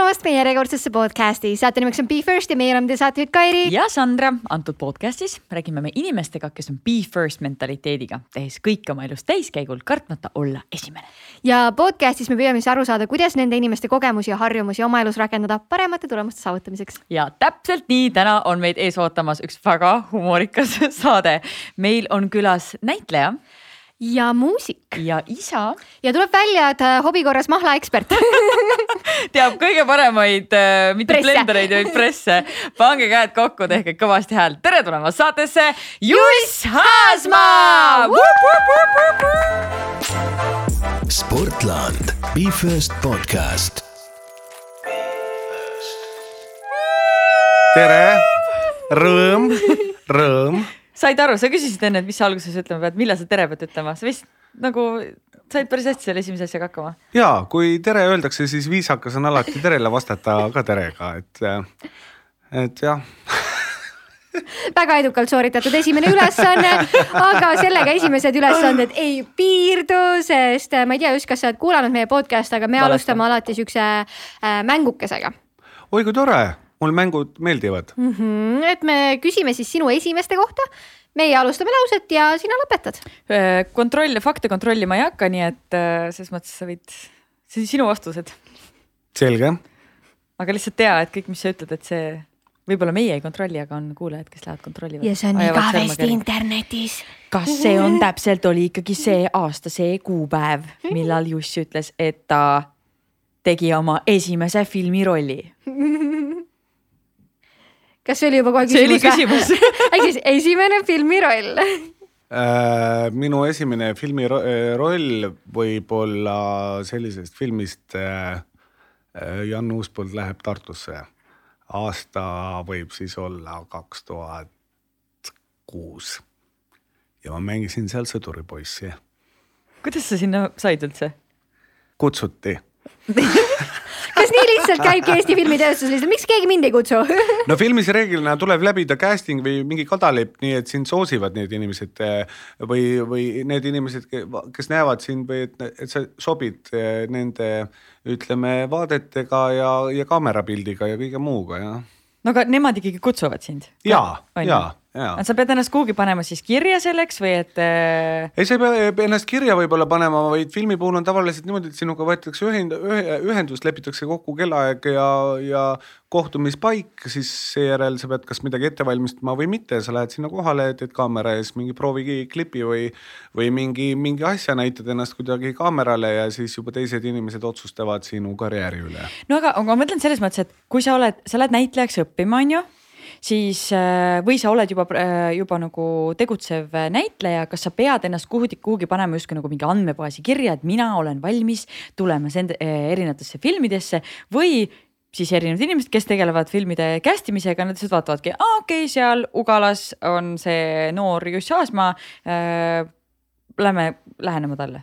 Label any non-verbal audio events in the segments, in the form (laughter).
tulemast meie järjekordsesse podcasti, saate nimeks on Be First ja meie oleme teie saatejuht Kairi. ja Sandra, antud podcastis räägime me inimestega, kes on Be First mentaliteediga, tehes kõike oma elus täiskäigul, kartmata olla esimene. ja podcastis me püüame siis aru saada, kuidas nende inimeste kogemusi ja harjumusi oma elus rakendada paremate tulemuste saavutamiseks. ja täpselt nii, täna on meid ees ootamas üks väga humoorikas (laughs) saade. meil on külas näitleja ja muusik. ja isa. ja tuleb välja, et äh, hobi korras mahlaekspert (laughs) teab kõige paremaid äh,, mitte blendereid, vaid presse. pange käed kokku, tehke kõvasti häält. tere tulemast saatesse, Juss Haasmaa. Sportland, Be First podcast. tere, rõõm, rõõm said aru, sa küsisid enne, et mis sa alguses ütlema pead, millal sa tere pead ütlema, sa vist nagu said päris hästi selle esimese asjaga hakkama. ja kui tere öeldakse, siis viisakas on alati terele vastata ka terega, et, et jah väga edukalt sooritatud esimene ülesanne, aga sellega esimesed ülesanded ei piirdu, sest ma ei tea just, kas sa oled kuulanud meie podcast'e, aga me Valeta. alustame alati siukse äh, mängukesega. oi kui tore mul mängud meeldivad mm. -hmm, et me küsime siis sinu esimeste kohta. meie alustame lauset ja sina lõpetad. Kontroll, fakte kontrollima ei hakka, nii et äh, selles mõttes sa võid, see on sinu vastused. selge. aga lihtsalt tea, et kõik, mis sa ütled, et see võib-olla meie ei kontrolli, aga on kuulajad, kes lähevad kontrollivad. ja see on igavesti internetis. kas see on täpselt, oli ikkagi see aasta, see kuupäev, millal Juss ütles, et ta tegi oma esimese filmirolli (laughs) kas see oli juba kohe küsimus? see oli küsimus ehk (laughs) siis esimene filmiroll äh, minu esimene filmiroll äh, võib olla sellisest filmist äh, Jan Uuspõld läheb Tartusse. aasta võib siis olla kaks tuhat kuus ja ma mängisin seal sõduripoissi. kuidas sa sinna said üldse? kutsuti (laughs) kas nii lihtsalt käibki Eesti filmitööstus lihtsalt, miks keegi mind ei kutsu (laughs) no filmis reeglina tuleb läbida casting või mingi kadalipp, nii et sind soosivad need inimesed eh, või, või need inimesed, kes näevad sind või et, et sa sobid eh, nende ütleme vaadetega ja, ja kaamerapildiga ja kõige muuga, jah. no aga nemad ikkagi kutsuvad sind? ja, ja et sa pead ennast kuhugi panema siis kirja selleks või et? Äh, ei, sa ei pea ennast kirja võib-olla panema, vaid filmi puhul on tavaliselt niimoodi, et sinuga võetakse ühind, ühendust, lepitakse kokku kellaaeg ja, ja kohtumispaik, siis seejärel sa pead kas midagi ette valmistama või mitte, sa lähed sinna kohale, teed kaamera ees mingi prooviklipi või, või mingi, mingi asja, näitad ennast kuidagi kaamerale ja siis juba teised inimesed otsustavad sinu karjääri üle. no aga, aga ma mõtlen selles mõttes, et kui sa oled, sa lähed näitlejaks õppima, on ju siis äh, või sa oled juba, äh, juba nagu tegutsev näitleja, kas sa pead ennast kuhugi, kuhugi panema justkui nagu mingi andmebaasi kirja, et mina olen valmis tulema sende, äh, erinevatesse filmidesse või siis erinevad inimesed, kes tegelevad filmide cast imisega, nad lihtsalt vaatavadki, aa okei okay,, seal Ugalas on see noor Juss Aasmaa äh,. Lähme lähenema talle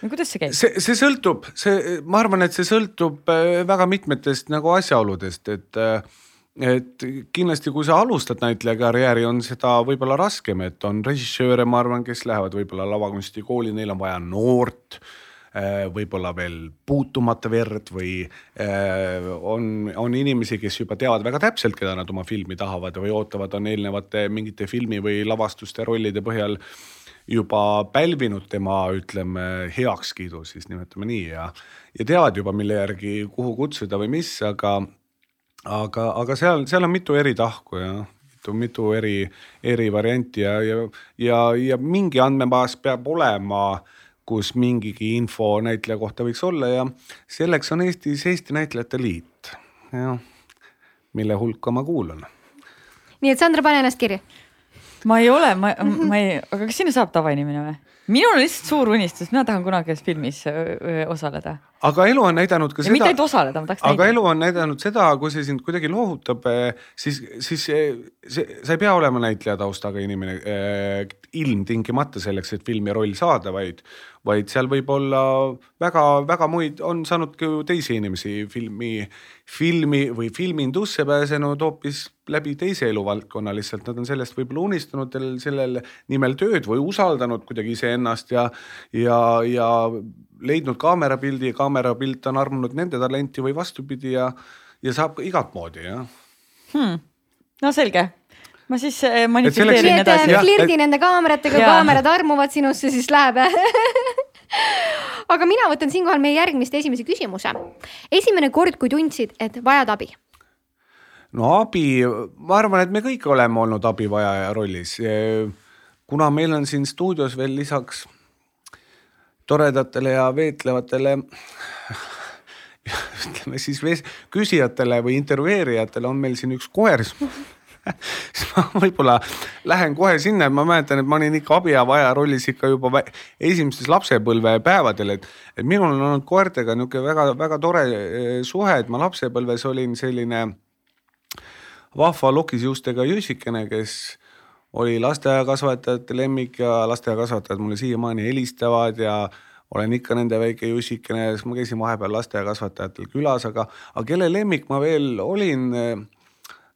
no kuidas see käib? see, see sõltub, see, ma arvan, et see sõltub väga mitmetest nagu asjaoludest, et äh, et kindlasti, kui sa alustad näitleja karjääri, on seda võib-olla raskem, et on režissööre, ma arvan, kes lähevad võib-olla lavakunstikooli, neil on vaja noort äh, võib-olla veel puutumata verd või äh, on, on inimesi, kes juba teavad väga täpselt, keda nad oma filmi tahavad või ootavad, on eelnevate mingite filmi või lavastuste rollide põhjal juba pälvinud tema, ütleme, heakskiidu, siis nimetame nii ja, ja teavad juba, mille järgi, kuhu kutsuda või mis, aga aga, aga seal, seal on mitu eri tahku ja mitu, mitu eri, eri varianti ja, ja, ja, ja mingi andmebaas peab olema, kus mingigi info näitleja kohta võiks olla ja selleks on Eestis Eesti Näitlejate Liit, jah, mille hulka ma kuulun. nii et Sandra, pane ennast kirja. Ma ei ole, ma, ma ei, aga kas sinna saab tavainimene või? minul on lihtsalt suur unistus, mina tahan kunagi ühes filmis osaleda. aga elu on näidanud ka ja seda. mitte ainult osaleda, ma tahaks aga elu on näidanud seda, kui see sind kuidagi lohutab, siis, siis see, sa ei pea olema näitleja taustaga inimene äh, ilmtingimata selleks, et filmi roll saada, vaid vaid seal võib olla väga-väga muid, on saanud ka teisi inimesi filmi, filmi või filmindusse pääsenud hoopis läbi teise eluvaldkonna, lihtsalt nad on sellest võib-olla unistanud sellel nimel tööd või usaldanud kuidagi iseennast ja, ja, ja leidnud kaamerapildi ja kaamerapilt on armunud nende talenti või vastupidi ja, ja saab igat moodi jah. Hmm.. no selge ma siis äh, manifesteerin edasi. flirdi nende kaameratega, kaamerad armuvad sinusse, siis läheb (laughs) aga mina võtan siinkohal meie järgmist esimese küsimuse. esimene kord, kui tundsid, et vajad abi? no abi, ma arvan, et me kõik oleme olnud abivajaja rollis. kuna meil on siin stuudios veel lisaks toredatele ja veetlevatele (laughs) ütleme siis küsijatele või intervjueerijatele on meil siin üks koer (laughs) siis ma võib-olla lähen kohe sinna, et ma mäletan, et ma olin ikka abiavaja rollis ikka juba esimestes lapsepõlvepäevadel, et, et minul on olnud koertega niisugune väga-väga tore eh, suhe, et ma lapsepõlves olin selline vahva lokisjuustega jõssikene, kes oli lasteaiakasvatajate lemmik ja lasteaiakasvatajad mulle siiamaani helistavad ja olen ikka nende väike jussikene, siis ma käisin vahepeal lasteaiakasvatajatel külas, aga, aga kelle lemmik ma veel olin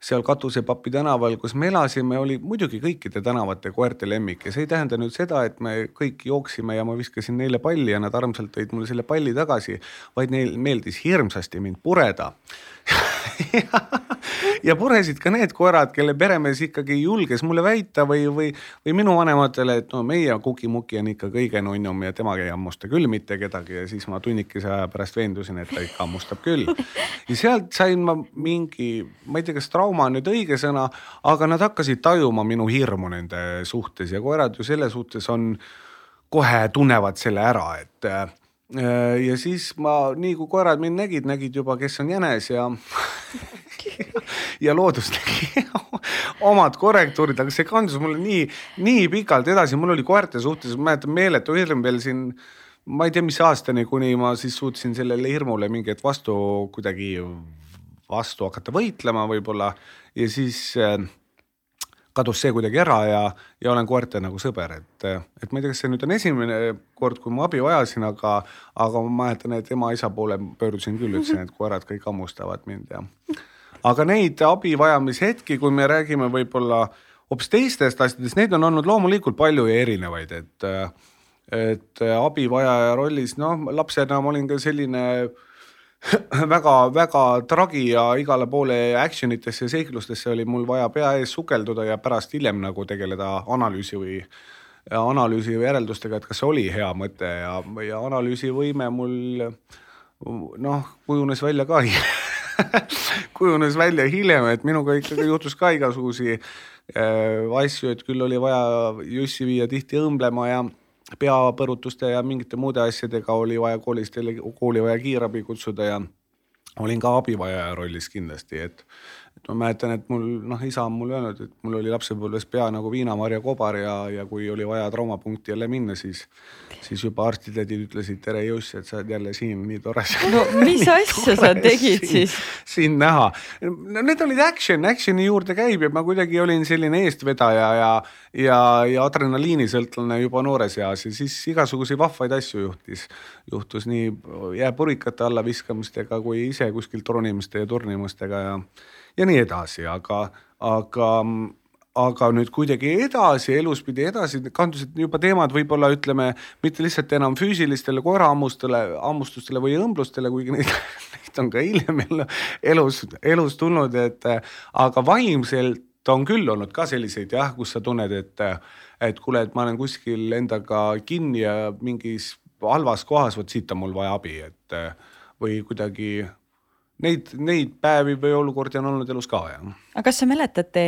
seal Katusepapi tänaval, kus me elasime, oli muidugi kõikide tänavate koerte lemmik ja see ei tähenda nüüd seda, et me kõik jooksime ja ma viskasin neile palli ja nad armsalt tõid mulle selle palli tagasi, vaid neil meeldis hirmsasti mind pureda (laughs) ja, puresid ka need koerad, kelle peremees ikkagi julges mulle väita või, või, või minu vanematele, et no meie Kuki-Muki on ikka kõige nunnum ja tema ei hammusta küll mitte kedagi ja siis ma tunnikese aja pärast veendusin, et ta ikka hammustab küll. ja sealt sain ma mingi, ma ei tea, kas trauma on nüüd õige sõna, aga nad hakkasid tajuma minu hirmu nende suhtes ja koerad ju selle suhtes on, kohe tunnevad selle ära, et ja siis ma, nii kui koerad mind nägid, nägid juba, kes on jänes ja (laughs) ja loodus tegi (laughs) omad korrektuurid, aga see kandus mulle nii, nii pikalt edasi, mul oli koerte suhtes, ma mäletan meeletu hirm veel siin ma ei tea, mis aastani, kuni ma siis suutsin sellele hirmule mingi hetk vastu kuidagi vastu hakata võitlema võib-olla. Ja siis äh, kadus see kuidagi ära ja, ja olen koerte nagu sõber, et, et ma ei tea, kas see nüüd on esimene kord, kui ma abi vajasin, aga, aga ma mäletan, et ema-isa poole pöördusin küll, ütlesin, et koerad kõik hammustavad mind ja. Aga neid abi vajamise hetki, kui me räägime võib-olla hoopis teistest asjadest, neid on olnud loomulikult palju ja erinevaid, et et abivajaja rollis, noh, lapsena ma olin ka selline (laughs) väga-väga tragi ja igale poole action itesse ja seiklustesse oli mul vaja pea ees sukelduda ja pärast hiljem nagu tegeleda analüüsi või analüüsi või järeldustega, et kas see oli hea mõte ja, ja analüüsivõime mul noh, kujunes välja ka (laughs) kujunes välja hiljem, et minuga ikkagi juhtus ka igasuguseid äh, asju, et küll oli vaja Jussi viia tihti õmblema ja peapõrutuste ja mingite muude asjadega oli vaja koolist jälle kooli vaja kiirabi kutsuda ja olin ka abivajaja rollis kindlasti, et ma mäletan, et mul noh, isa on mulle öelnud, et mul oli lapsepõlves pea nagu viinamarja kobar ja, ja kui oli vaja traumapunkti jälle minna, siis, siis juba arstitädid ütlesid tere Juss, et sa oled jälle siin, nii tore. no (laughs) mis asja sa tegid siin, siis? sind näha. no need olid action, action'i juurde käib ja ma kuidagi olin selline eestvedaja ja, ja, ja adrenaliinisõltlane juba noores eas ja siis igasuguseid vahvaid asju juhtis. juhtus nii jääpurikate alla viskamistega kui ise kuskilt ronimiste ja turnimistega ja ja nii edasi, aga, aga, aga nüüd kuidagi edasi, elus pidi edasi kandusid juba teemad võib-olla ütleme mitte lihtsalt enam füüsilistele koerahammustele, hammustustele või õmblustele, kuigi neid, (laughs) neid on ka hiljem elus, elus tulnud, et aga vaimselt on küll olnud ka selliseid jah, kus sa tunned, et, et kuule, et ma olen kuskil endaga kinni ja mingis halvas kohas, vot siit on mul vaja abi, et või kuidagi neid, neid päevi või olukordi on olnud elus ka jah. aga kas sa mäletad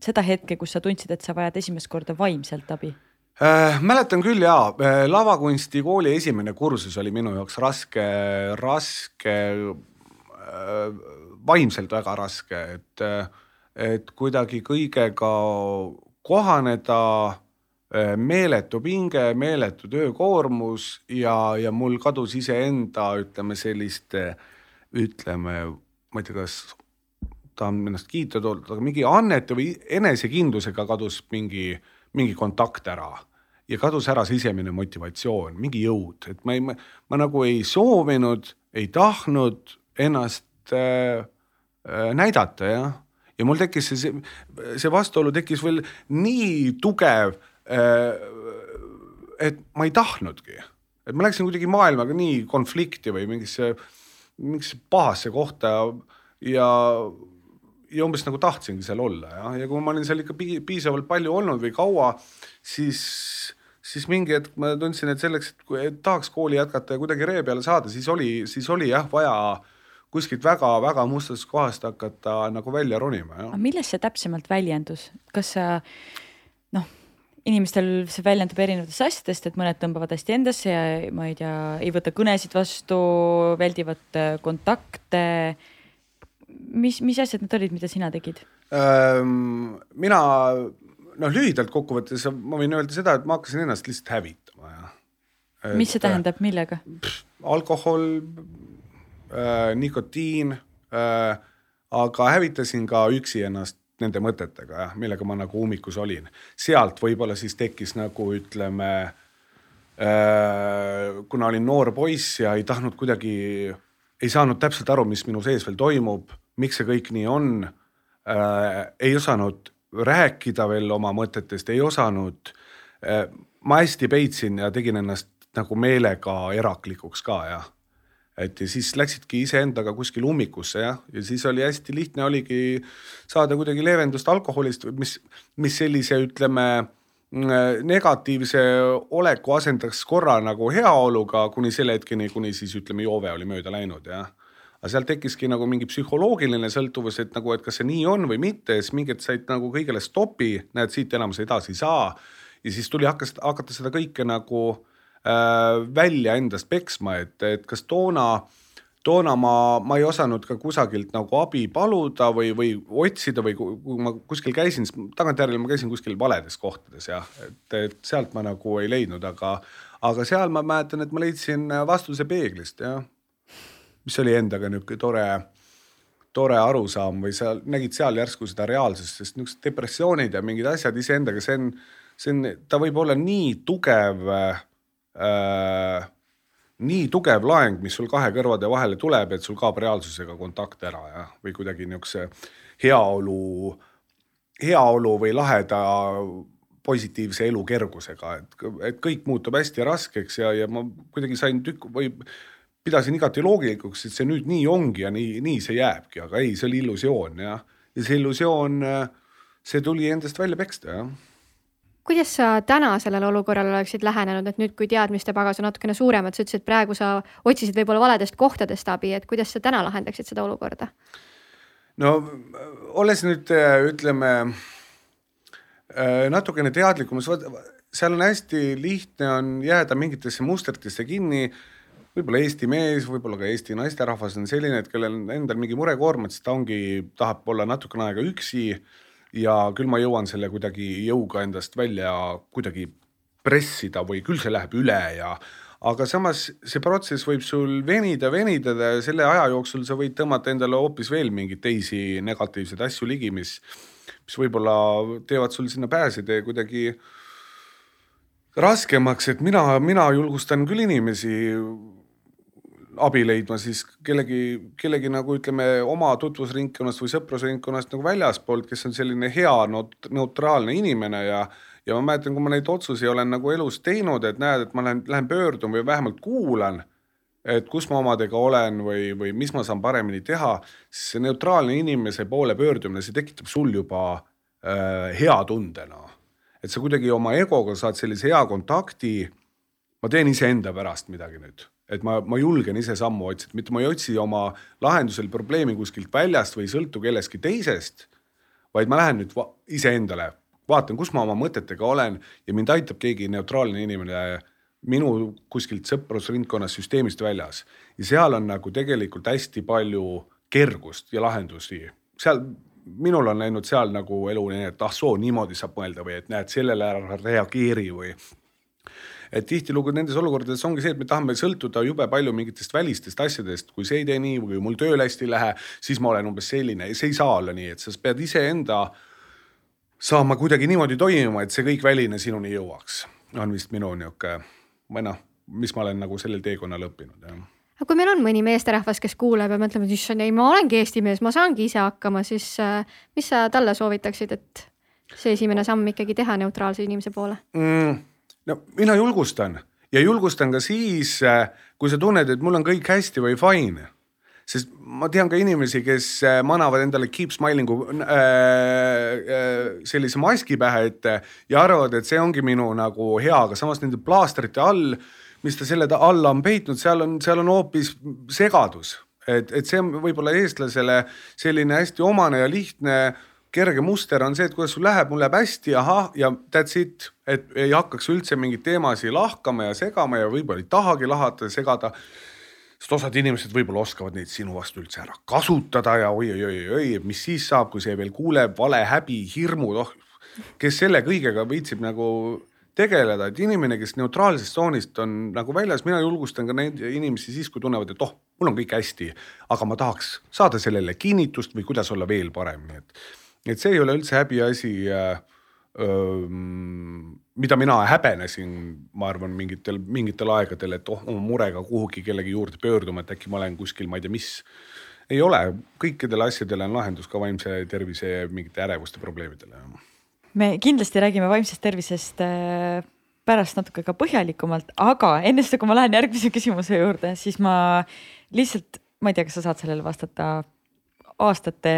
seda hetke, kus sa tundsid, et sa vajad esimest korda vaimselt abi äh,? mäletan küll jaa, äh, lavakunstikooli esimene kursus oli minu jaoks raske, raske äh,, vaimselt väga raske, et, et kuidagi kõigega kohaneda meeletu pinge, meeletu töökoormus ja, ja mul kadus iseenda, ütleme sellist äh, ütleme, ma ei tea, kas tahan ennast kiita toodud, aga mingi annete või enesekindlusega kadus mingi, mingi kontakt ära. ja kadus ära sisemine motivatsioon, mingi jõud, et ma ei, ma nagu ei soovinud, ei tahtnud ennast äh, äh, näidata jah. ja mul tekkis see, see vastuolu tekkis veel nii tugev äh,. et ma ei tahtnudki, et ma läksin kuidagi maailmaga nii konflikti või mingisse, mingisse pahasse kohta ja ja umbes nagu tahtsingi seal olla ja, ja kui ma olin seal ikka piisavalt palju olnud või kaua, siis, siis mingi hetk ma tundsin, et selleks, et tahaks kooli jätkata ja kuidagi ree peale saada, siis oli, siis oli jah vaja kuskilt väga-väga mustast kohast hakata nagu välja ronima. milles see täpsemalt väljendus, kas sa noh, inimestel see väljendub erinevatest asjadest, et mõned tõmbavad hästi endasse ja ma ei tea, ei võta kõnesid vastu, väldivad kontakte mis, mis asjad need olid, mida sina tegid? mina noh, lühidalt kokkuvõttes ma võin öelda seda, et ma hakkasin ennast lihtsalt hävitama ja. mis see tähendab, millega? alkohol äh,, nikotiin äh,, aga hävitasin ka üksi ennast nende mõtetega jah, millega ma nagu ummikus olin. sealt võib-olla siis tekkis nagu ütleme äh,, kuna olin noor poiss ja ei tahtnud kuidagi, ei saanud täpselt aru, mis minu sees veel toimub miks see kõik nii on äh,. ei osanud rääkida veel oma mõtetest, ei osanud äh,. ma hästi peitsin ja tegin ennast nagu meelega eraklikuks ka jah et ja siis läksidki iseendaga kuskil ummikusse jah, ja siis oli hästi lihtne oligi saada kuidagi leevendust alkoholist, mis, mis sellise, ütleme negatiivse oleku asendas korra nagu heaoluga kuni selle hetkeni, kuni siis ütleme, joove oli mööda läinud jah aga seal tekkiski nagu mingi psühholoogiline sõltuvus, et nagu, et kas see nii on või mitte, siis mingi hetk said nagu kõigele stopi, näed, siit enam sa edasi ei saa. ja siis tuli hakkas, hakata seda kõike nagu välja endast peksma, et, et kas toona toona ma, ma ei osanud ka kusagilt nagu abi paluda või, või otsida või kui ma kuskil käisin, siis tagantjärele ma käisin kuskil valedes kohtades jah, et, et sealt ma nagu ei leidnud, aga, aga seal ma mäletan, et ma leidsin vastuse peeglist jah. Mis oli endaga niisugune tore, tore arusaam või sa nägid seal järsku seda reaalsust, sest niisugused depressioonid ja mingid asjad iseendaga, see on, see on, ta võib olla nii tugev äh,, nii tugev laeng, mis sul kahe kõrvade vahele tuleb, et sul kaob reaalsusega kontakt ära ja, või kuidagi niisuguse heaolu, heaolu või laheda positiivse elu kergusega, et, et kõik muutub hästi raskeks ja, ja ma kuidagi sain tükk või pidasin igati loogilikuks, et see nüüd nii ongi ja nii, nii see jääbki, aga ei, see oli illusioon jah. ja see illusioon, see tuli endast välja peksta jah kuidas sa täna sellele olukorrale oleksid lähenenud, et nüüd, kui teadmiste pagas on natukene suurem, et sa ütlesid, et praegu sa otsisid võib-olla valedest kohtadest abi, et kuidas sa täna lahendaksid seda olukorda? no olles nüüd ütleme natukene teadlikum, seal on hästi lihtne on jääda mingitesse mustritesse kinni võib-olla Eesti mees, võib-olla ka Eesti naisterahvas on selline, et kellel on endal mingi murekoorm, et siis ta ongi, tahab olla natukene aega üksi ja küll ma jõuan selle kuidagi jõuga endast välja kuidagi pressida või küll see läheb üle ja aga samas see protsess võib sul venida, venidada ja selle aja jooksul sa võid tõmmata endale hoopis veel mingeid teisi negatiivseid asju ligi, mis, mis võib-olla teevad sul sinna pääsetee kuidagi raskemaks, et mina, mina julgustan küll inimesi abi leidma siis kellegi, kellegi nagu ütleme oma tutvusringkonnast või sõprusringkonnast nagu väljaspoolt, kes on selline hea neutraalne inimene ja ja ma mäletan, kui ma neid otsusi olen nagu elus teinud, et näed, et ma lähen, lähen pöördun või vähemalt kuulan, et kus ma omadega olen või, või mis ma saan paremini teha, siis see neutraalne inimese poole pöördumine, see tekitab sul juba äh, hea tunde noh. et sa kuidagi oma egoga saad sellise hea kontakti. ma teen iseenda pärast midagi nüüd et ma, ma julgen ise sammu otsida, mitte ma ei otsi oma lahendusel probleemi kuskilt väljast või ei sõltu kellestki teisest, vaid ma lähen nüüd va iseendale, vaatan, kus ma oma mõtetega olen ja mind aitab keegi neutraalne inimene minu kuskilt sõprusringkonnast süsteemist väljas. Ja seal on nagu tegelikult hästi palju kergust ja lahendusi. seal minul on läinud seal nagu elu nii, et ah soo, niimoodi saab mõelda või et näed, sellele ära reageeri või et tihtilugu nendes olukordades ongi see, et me tahame sõltuda jube palju mingitest välistest asjadest, kui see ei tee nii või mul tööl hästi ei lähe, siis ma olen umbes selline. See ei saa olla nii, et sa pead iseenda saama kuidagi niimoodi toimima, et see kõik väline sinuni jõuaks. On vist minu nihuke või noh, mis ma olen nagu sellel teekonnal õppinud jah. Aga kui meil on mõni meesterahvas, kes kuuleb ja mõtleb, et issand, ei, ma olengi Eesti mees, ma saangi ise hakkama, siis äh, mis sa talle soovitaksid, et see esimene samm ikkagi teha neutraalse inimese poole? Mm,? No mina julgustan ja julgustan ka siis, äh, kui sa tunned, et mul on kõik hästi või fine sest ma tean ka inimesi, kes äh, manavad endale keep smiling'u äh, äh, sellise maski pähe ette ja arvavad, et see ongi minu nagu hea, aga samas nende plaastrite all äh, mis ta selle alla on peitnud, seal on, seal on hoopis segadus. et, et see on võib-olla eestlasele selline hästi omane ja lihtne kerge muster on see, et kuidas sul läheb, mul läheb hästi, ahah, ja that's it, et ei hakkaks üldse mingeid teemasid lahkama ja segama ja võib-olla ei tahagi lahata ja segada. sest osad inimesed võib-olla oskavad neid sinu vastu üldse ära kasutada ja oi-oi-oi-oi, mis siis saab, kui see veel kuuleb, vale, häbi, hirmud, oh, kes selle kõigega viitsib nagu tegeleda, et inimene, kes neutraalsest tsoonist on nagu väljas, mina julgustan ka neid inimesi siis, kui tunnevad, et oh, mul on kõik hästi, aga ma tahaks saada sellele kinnitust või kuidas olla veel parem, nii et, et see ei ole üldse häbiasi äh, mida mina häbenesin, ma arvan, mingitel, mingitel aegadel, et oh, oma murega kuhugi kellegi juurde pöörduma, et äkki ma olen kuskil, ma ei tea, mis. ei ole, kõikidele asjadele on lahendus ka vaimse tervise mingite ärevuste probleemidele me kindlasti räägime vaimsest tervisest äh, pärast natuke ka põhjalikumalt, aga enne seda, kui ma lähen järgmise küsimuse juurde, siis ma lihtsalt, ma ei tea, kas sa saad sellele vastata aastate,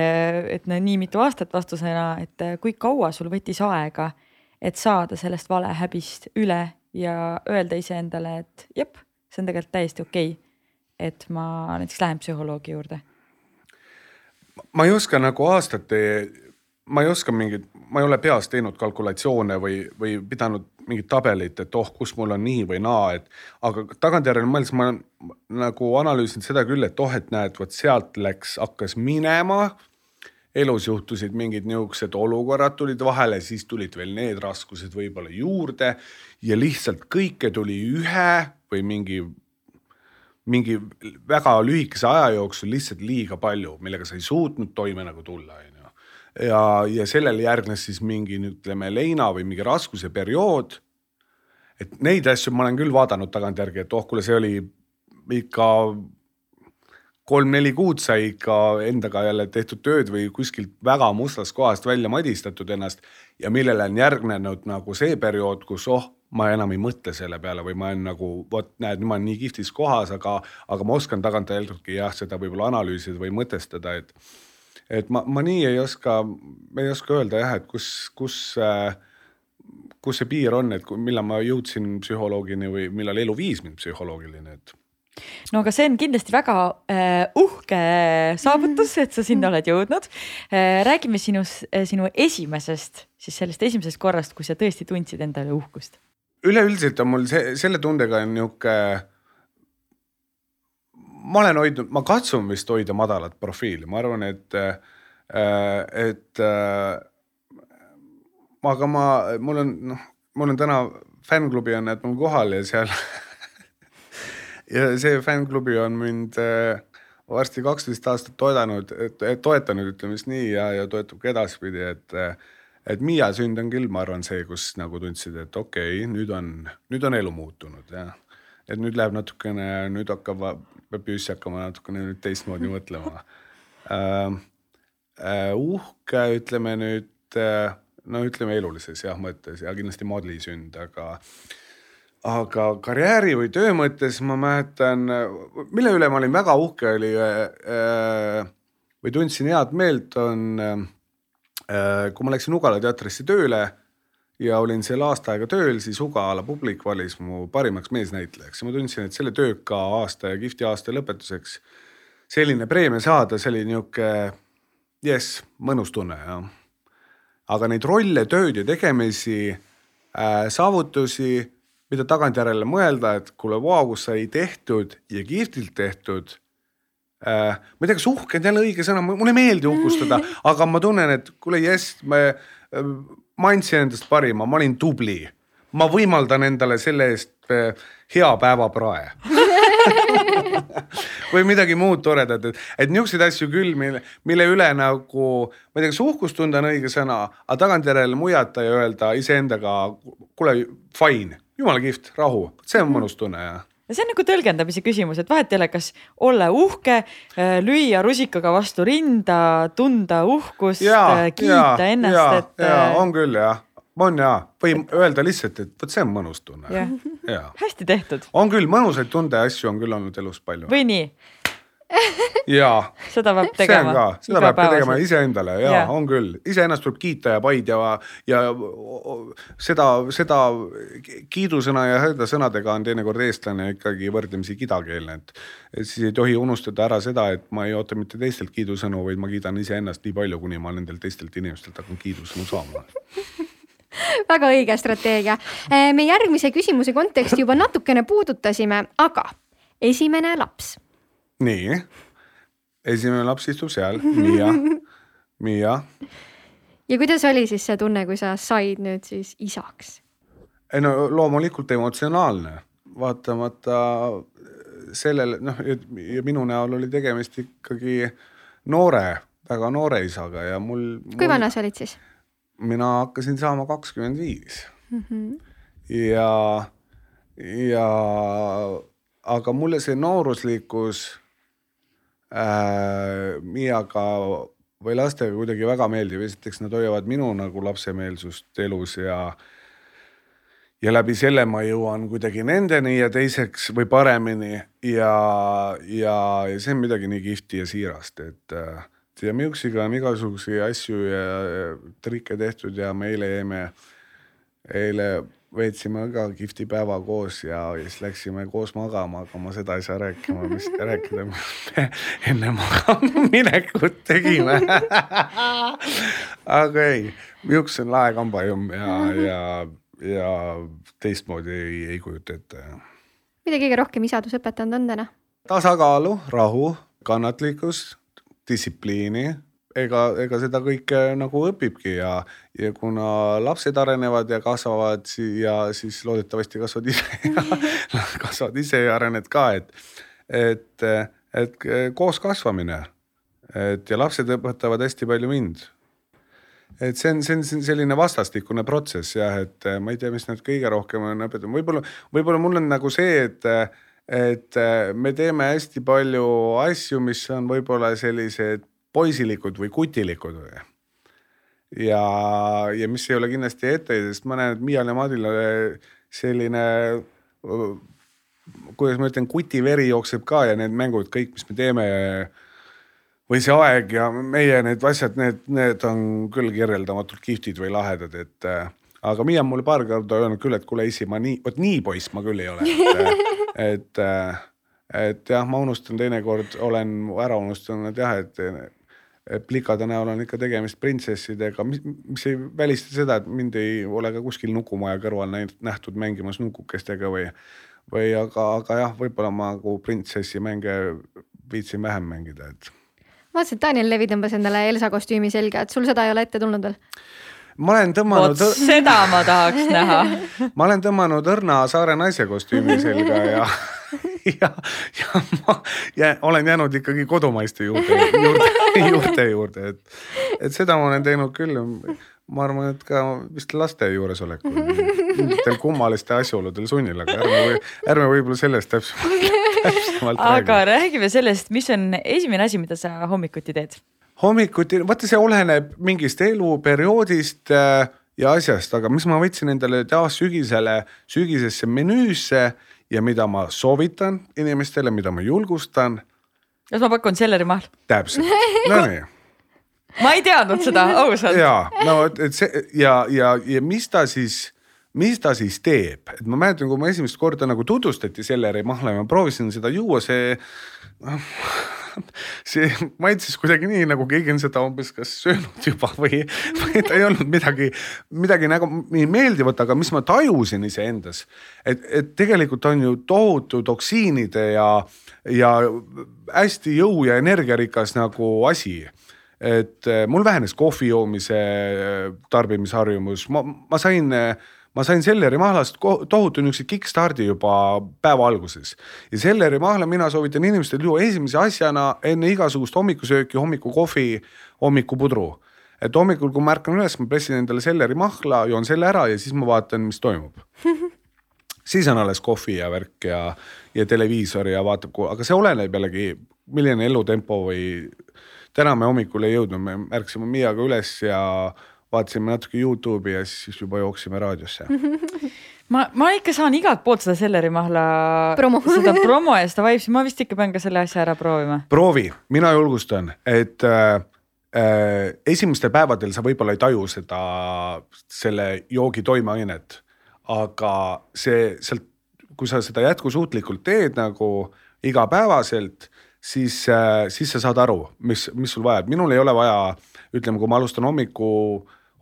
et no nii mitu aastat vastusena, et äh, kui kaua sul võttis aega, et saada sellest valehäbist üle ja öelda iseendale, et jep, see on tegelikult täiesti okei okay,. et ma näiteks lähen psühholoogi juurde. ma ei oska nagu aastate ma ei oska mingit, ma ei ole peas teinud kalkulatsioone või, või pidanud mingit tabelit, et oh, kus mul on nii või naa, et aga tagantjärele mõeldes ma olen nagu analüüsinud seda küll, et oh, et näed, vot sealt läks, hakkas minema. elus juhtusid mingid niisugused olukorrad tulid vahele, siis tulid veel need raskused võib-olla juurde ja lihtsalt kõike tuli ühe või mingi mingi väga lühikese aja jooksul lihtsalt liiga palju, millega sa ei suutnud toime nagu tulla, ja, ja sellele järgnes siis mingi ütleme leina või mingi raskuse periood. et neid asju ma olen küll vaadanud tagantjärgi, et oh, kuule, see oli ikka kolm-neli kuud sai ikka endaga jälle tehtud tööd või kuskilt väga mustast kohast välja madistatud ennast ja millele on järgnenud nagu see periood, kus oh, ma enam ei mõtle selle peale või ma olen nagu vot näed, nüüd ma olen nii kihvtis kohas, aga, aga ma oskan tagantjärgi jah, seda võib-olla analüüsida või mõtestada, et et ma, ma nii ei oska, ei oska öelda jah, et kus, kus äh, kus see piir on, et millal ma jõudsin psühholoogini või millal elu viis mind psühholoogiline, et no aga see on kindlasti väga äh, uhke saavutus, et sa sinna oled jõudnud äh,. räägime sinust äh,, sinu esimesest, siis sellest esimesest korrast, kui sa tõesti tundsid endale uhkust. üleüldiselt on mul see, selle tundega on nihuke ma olen hoidnud, ma katsun vist hoida madalat profiili, ma arvan, et, äh, et äh, aga ma, mul on, noh, mul on täna fännklubi on, et mul kohal ja seal (laughs) ja see fännklubi on mind äh, varsti kaksteist aastat toidanud, toetanud, ütleme siis nii ja, ja toetab ka edaspidi, et et Miia sünd on küll, ma arvan, see, kus nagu tundsid, et okei okay,, nüüd on, nüüd on elu muutunud ja et nüüd läheb natukene, nüüd hakkab peab Jüss hakkama natukene nüüd teistmoodi mõtlema. Uh, (laughs) uhke, ütleme nüüd uh, no ütleme elulises jah mõttes ja kindlasti Madli sünd, aga aga karjääri või töö mõttes ma mäletan, mille üle ma olin väga uhke, oli või tundsin head meelt, on kui ma läksin Ugala teatrisse tööle ja olin seal aasta aega tööl, siis Ugala publik valis mu parimaks meesnäitlejaks ja ma tundsin, et selle tööka aasta ja kihvti aasta lõpetuseks selline preemia saada, see oli nihuke jess, mõnus tunne jah. aga neid rolle, tööd ja tegemisi äh,, saavutusi, mida tagantjärele mõelda, et kuule, vau, kus sai tehtud ja kihvtilt tehtud äh,. ma ei tea, kas uhke on jälle õige sõna, mulle ei meeldi uhkustada, aga ma tunnen, et kuule, jess, me äh, ma andsin endast parima, ma olin tubli. ma võimaldan endale selle eest eh, hea päevaprae. (laughs) Või midagi muud toredat, et, et niisuguseid asju küll, mille, mille üle nagu, ma ei tea, kas uhkust tunda on õige sõna, aga tagantjärele muiata ja öelda iseendaga, kuule, fine, jumala kihvt, rahu, see on mõnus tunne ja ja see on nagu tõlgendamise küsimus, et vahet ei ole, kas olla uhke, äh, lüüa rusikaga vastu rinda, tunda uhkust, äh, kiita ja, ennast, et. ja äh, on küll jah on jaa, või öelda lihtsalt, et vot see on mõnus tunne. hästi tehtud. on küll, mõnusaid tundeasju on küll olnud elus palju. või nii? Jaa. seda peab tegema. seda peab ka tegema iseendale ja, ja on küll, iseennast tuleb kiita ja paid ja, ja seda, seda kiidusõna ja hädasõnadega on teinekord eestlane ikkagi võrdlemisi kidakeelne, et. et siis ei tohi unustada ära seda, et ma ei oota mitte teistelt kiidusõnu, vaid ma kiidan iseennast nii palju, kuni ma nendelt teistelt inimestelt hakkan kiidusõnu saama (laughs) väga õige strateegia. Eh, me järgmise küsimuse konteksti juba natukene puudutasime, aga esimene laps. Nii, esimene laps istub seal, Miia, Miia. ja kuidas oli siis see tunne, kui sa said nüüd siis isaks? ei no loomulikult emotsionaalne, vaatamata sellele noh, ja minu näol oli tegemist ikkagi noore, väga noore isaga ja mul. kui mul... vana sa olid siis? mina hakkasin saama kakskümmend viis. Mhm. ja, ja aga mulle see nooruslikkus äh, Miaga või lastega kuidagi väga meeldib, esiteks nad hoiavad minu nagu lapsemeelsust elus ja ja läbi selle ma jõuan kuidagi nendeni ja teiseks või paremini. Ja, ja, ja see on midagi nii kihvti ja siirast, et äh, ja Miuksiga on igasuguseid asju ja trikke tehtud ja me eile jäime, eile veetsime ka kihvti päeva koos ja siis läksime koos magama, aga ma seda ei saa rääkima, mis rääkida, mis me enne magama minekut tegime aga ei, Miuks on lahe kambajumm ja, ja, ja teistmoodi ei, ei kujuta ette. mida kõige rohkem isadus õpetanud on täna? tasakaalu, rahu, kannatlikkus distsipliini, ega, ega seda kõike nagu õpibki ja, ja kuna lapsed arenevad ja kasvavad ja siis loodetavasti kasvad ise (laughs) kasvad ise ja arened ka, et, et, et koos kasvamine. et ja lapsed õpetavad hästi palju mind et see on, see on, selline vastastikune protsess jah, et ma ei tea, mis nad kõige rohkem on õpetanud, võib-olla, võib-olla mul on nagu see, et et me teeme hästi palju asju, mis on võib-olla sellised poisilikud või kutilikud. Ja, ja mis ei ole kindlasti etteheide, sest ma näen, et Miial ja Madil selline, kuidas ma ütlen, kutiveri jookseb ka ja need mängud, kõik, mis me teeme või see aeg ja meie need asjad, need, need on küll kirjeldamatult kihvtid või lahedad, et aga Miia on mulle paar korda öelnud küll, et kuule isi, ma nii, vot nii poiss ma küll ei ole, et, et, et jah, ma unustan teinekord, olen ära unustanud jah, et plikade näol on ikka tegemist printsessidega, mis, mis ei välista seda, et mind ei ole ka kuskil nukumaja kõrval nähtud mängimas nukukestega või, või aga, aga jah, võib-olla ma nagu printsessi mänge viitsin vähem mängida, et. ma vaatasin, et Daniel Levi tõmbas endale Elsa kostüümi selga, et sul seda ei ole ette tulnud veel? ma olen tõmmanud. vot seda ma tahaks näha (laughs) ma olen tõmmanud õrna saare naise kostüümi selga ja, (laughs) (laughs) ja, ja ma ja olen jäänud ikkagi kodumaiste juurde, (laughs) juurde, juurde, juurde, et, et seda ma olen teinud küll. ma arvan, et ka vist laste juuresolekul, mingitel kummalistel asjaoludel sunnil, aga ärme, ärme võib-olla sellest täpsemalt, täpsemalt aga räägi. räägime sellest, mis on esimene asi, mida sa hommikuti teed hommikuti, vaata, see oleneb mingist eluperioodist äh, ja asjast, aga mis ma võtsin endale taas sügisele, sügisesse menüüsse ja mida ma soovitan inimestele, mida ma julgustan. kas ma pakun sellerimahl? täpselt, (laughs) no nii ma ei teadnud seda ausalt. ja no et see ja, ja, ja mis ta siis, mis ta siis teeb, et ma mäletan, kui ma esimest korda nagu tutvustati selleri mahla ja ma proovisin seda juua, see (laughs) see maitses kuidagi nii, nagu keegi on seda umbes kas söönud juba või, või ta ei olnud midagi, midagi nagu nii meeldivat, aga mis ma tajusin iseendas. et, et tegelikult on ju tohutu toksiinide ja, ja hästi jõu ja energiarikas nagu asi et eh, mul vähenes kohvi joomise eh, tarbimisharjumus, ma, ma sain, eh, ma sain Selleri mahlast tohutu niisuguse kickstardi juba päeva alguses ja Selleri mahla mina soovitan inimestel juua esimese asjana enne igasugust hommikusööki, hommikukohvi, hommikupudru. et hommikul, kui ma ärkan üles, ma pressin endale Selleri mahla, joon selle ära ja siis ma vaatan, mis toimub (laughs) siis on alles kohvi ja värk ja, ja televiisor ja vaatab, aga see oleneb jällegi, milline elutempo või. täna me hommikul ei jõudnud, me ärkasime Miaga üles ja vaatasime natuke Youtube'i ja siis juba jooksime raadiosse (laughs) ma, ma ikka saan igalt poolt seda sellerimahla Promo. (laughs) seda promo ja seda vibes'i, ma vist ikka pean ka selle asja ära proovima. proovi, mina julgustan, et äh, äh, esimestel päevadel sa võib-olla ei taju seda, selle joogi toimeainet, aga see sealt, kui sa seda jätkusuutlikult teed nagu igapäevaselt, siis äh,, siis sa saad aru, mis, mis sul vaja, et minul ei ole vaja, ütleme, kui ma alustan hommiku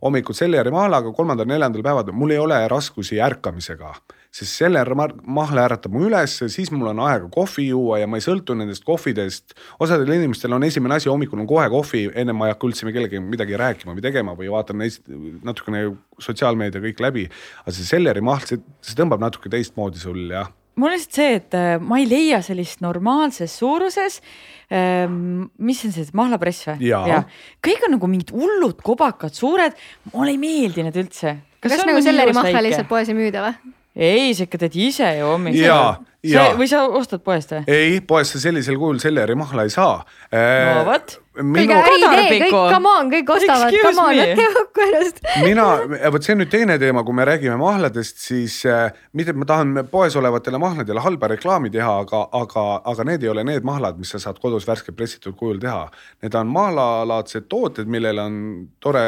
hommikul Selleri mahlaga, kolmandal-neljandal päeval mul ei ole raskusi ärkamisega, sest Seller mahla äratab mu üles, siis mul on aega kohvi juua ja ma ei sõltu nendest kohvidest. osadel inimestel on esimene asi hommikul on kohe kohvi, ennem ma ei hakka üldse kellegagi midagi rääkima või tegema või vaatan neist natukene sotsiaalmeedia kõik läbi. aga see Selleri mahl, see, see tõmbab natuke teistmoodi sul jah mul on lihtsalt see, et äh, ma ei leia sellist normaalses suuruses ähm,. mis on see mahlapress või? Kõik on nagu mingid hullud kobakad, suured, mulle ei meeldi need üldse. kas, kas nagu selleri mahla lihtsalt poes ei müüda või? Ei, sa ikka teed ise ju hommikul. Jaa, jaa. või sa ostad poest või? ei, poest sa sellisel kujul Selleri mahla ei saa. no vot äriidee, kõik, come on, kõik ostavad, come on, võtke kokku ennast. mina, vot see on nüüd teine teema, kui me räägime mahladest, siis äh, mitte, et ma tahan poes olevatele mahladele halba reklaami teha, aga, aga, aga need ei ole need mahlad, mis sa saad kodus värske pressitud kujul teha. Need on mahlalaadsed tooted, millel on tore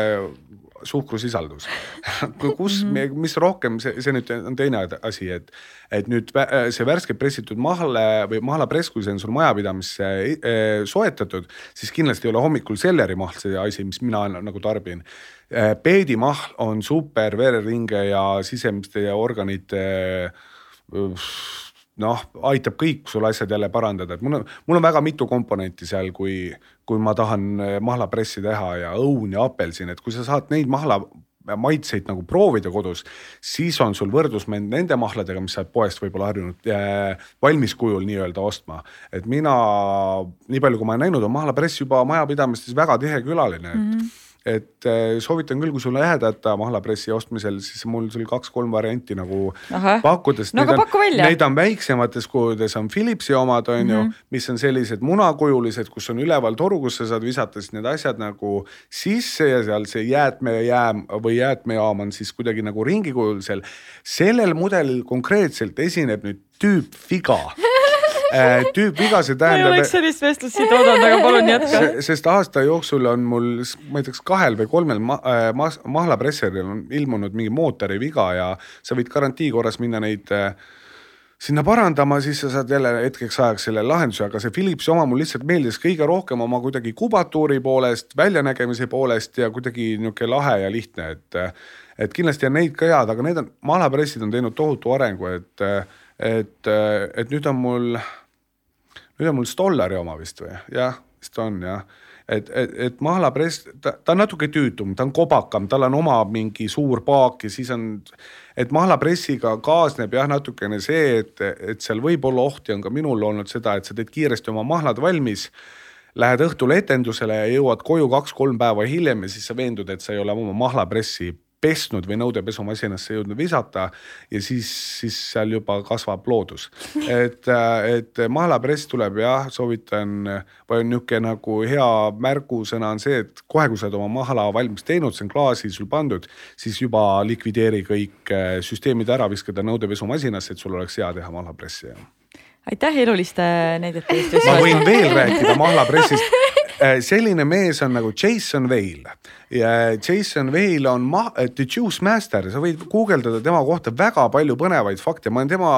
suhkrusisaldus (laughs) kus, mis rohkem, see, see nüüd on teine asi, et, et nüüd see värskelt pressitud mahle või mahlapress, kui see on sul majapidamisse eh, soetatud, siis kindlasti ei ole hommikul sellerimahl see asi, mis mina nagu tarbin. Eh, peedimahl on super vereringe ja sisemiste organite noh, aitab kõik sul asjad jälle parandada, et mul on, mul on väga mitu komponenti seal, kui, kui ma tahan mahlapressi teha ja õun ja apelsin, et kui sa saad neid mahla maitseid nagu proovida kodus, siis on sul võrdlusmäng nende mahladega, mis sa oled poest võib-olla harjunud äh, valmis kujul nii-öelda ostma. et mina, nii palju, kui ma olen näinud, on mahlapress juba majapidamistes väga tihe külaline, et mm. -hmm et äh, soovitan küll, kui sul on ehedata mahlapressi ostmisel, siis mul sul kaks-kolm varianti nagu Aha. pakkuda, sest no, neid, on, neid on väiksemates kujudes, on Philipsi omad, on mm -hmm. ju, mhm. mis on sellised munakujulised, kus on üleval toru, kus sa saad visata siis need asjad nagu sisse ja seal see jäätmejääm või jäätmejaam on siis kuidagi nagu ringikujulisel. sellel mudelil konkreetselt esineb nüüd tüüpviga (laughs) tüüpviga, see tähendab. ma ei oleks sellist vestlust siit oodanud, aga palun jätka. sest aasta jooksul on mul, ma ei tea, kas kahel või kolmel ma, äh, ma, mahlapresseril on ilmunud mingi mootori viga ja sa võid garantii korras minna neid äh, sinna parandama, siis sa saad jälle hetkeks ajaks selle lahenduse, aga see Philipsi oma mul lihtsalt meeldis kõige rohkem oma kuidagi kubatuuri poolest, väljanägemise poolest ja kuidagi niisugune lahe ja lihtne, et et kindlasti on neid ka head, aga need on, mahlapressid on teinud tohutu arengu, et et, et nüüd on mul nüüd on mul Stollari oma vist või, jah, vist on jah et, et, et mahlapress, ta, ta on natuke tüütum, ta on kobakam, tal on oma mingi suur paak ja siis on, et mahlapressiga kaasneb jah, natukene see, et, et seal võib olla ohti, on ka minul olnud seda, et sa teed kiiresti oma mahlad valmis. Lähed õhtul etendusele ja jõuad koju kaks-kolm päeva hiljem ja siis sa veendud, et sa ei ole oma mahlapressi pesnud või nõudepesumasinasse jõudnud visata ja siis, siis seal juba kasvab loodus. et, et mahlapress tuleb jah, soovitan või niisugune nagu hea märgusõna on see, et kohe, kui sa oled oma mahla valmis teinud, see on klaasi sul pandud, siis juba likvideeri kõik süsteemid ära, viska ta nõudepesumasinasse, et sul oleks hea teha mahlapressi aitäh eluliste näidete eest. ma võin veel rääkida mahlapressist Äh, selline mees on nagu Jason Vale ja Jason Vale on ma-, The Juice Master, sa võid guugeldada tema kohta väga palju põnevaid fakte, ma olen tema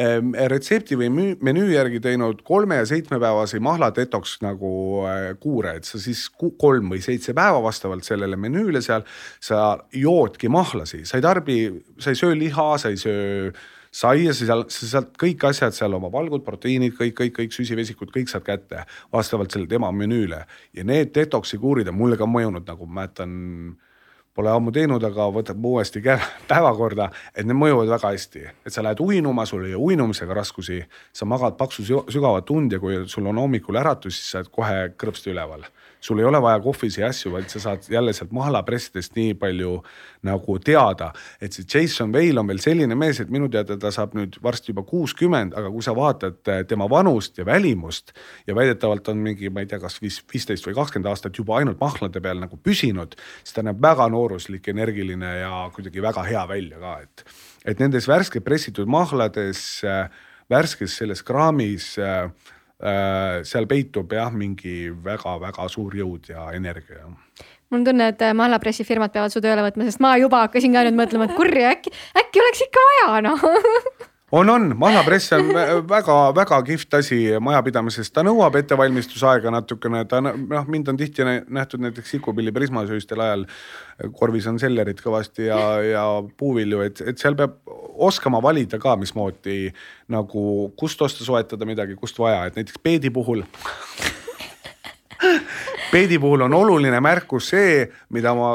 ähm, retsepti või menüü järgi teinud kolme ja seitsmepäevase mahla detox nagu äh, kuure, et sa siis kolm või seitse päeva vastavalt sellele menüüle seal, sa joodki mahlasi, sa ei tarbi, sa ei söö liha, sa ei söö saia, sa seal, sa saad kõik asjad seal, oma valgud, proteiinid, kõik, kõik, kõik süsivesikud, kõik saad kätte vastavalt selle tema menüüle. ja need detox'i kuurid on mulle ka mõjunud, nagu ma mäletan pole ammu teinud, aga võtab uuesti (laughs) päevakorda, et need mõjuvad väga hästi, et sa lähed uinuma, sul ei ole uinumisega raskusi, sa magad paksu sügavat und ja kui sul on hommikul äratus, siis sa oled kohe kõrvsti üleval sul ei ole vaja kohvisi ja asju, vaid sa saad jälle sealt mahalapressidest nii palju nagu teada. et see Jason Vale on veel selline mees, et minu teada ta saab nüüd varsti juba kuuskümmend, aga kui sa vaatad eh, tema vanust ja välimust ja väidetavalt on mingi, ma ei tea, kas viis, viisteist või kakskümmend aastat juba ainult mahlade peal nagu püsinud, siis ta näeb väga nooruslik, energiline ja kuidagi väga hea välja ka, et, et nendes värske pressitud mahlades, äh, värskes selles kraamis äh, Äh, seal peitub jah, mingi väga-väga suur jõud ja energia mul on tunne, et äh, mahlapressifirmad peavad su tööle võtma, sest ma juba hakkasin ka nüüd mõtlema, et kurja, äkki, äkki oleks ikka vaja noh (laughs) on, on, mahlapress on väga-väga kihvt asi majapidamises, ta nõuab ettevalmistusaega natukene, ta noh, mind on tihti nähtud näiteks sikupilli prismasööstel ajal. korvis on sellerit kõvasti ja, ja puuvilju, et, et seal peab oskama valida ka, mismoodi nagu, kust osta, soetada midagi, kust vaja, et näiteks peedi puhul peedi puhul on oluline märkus see, mida ma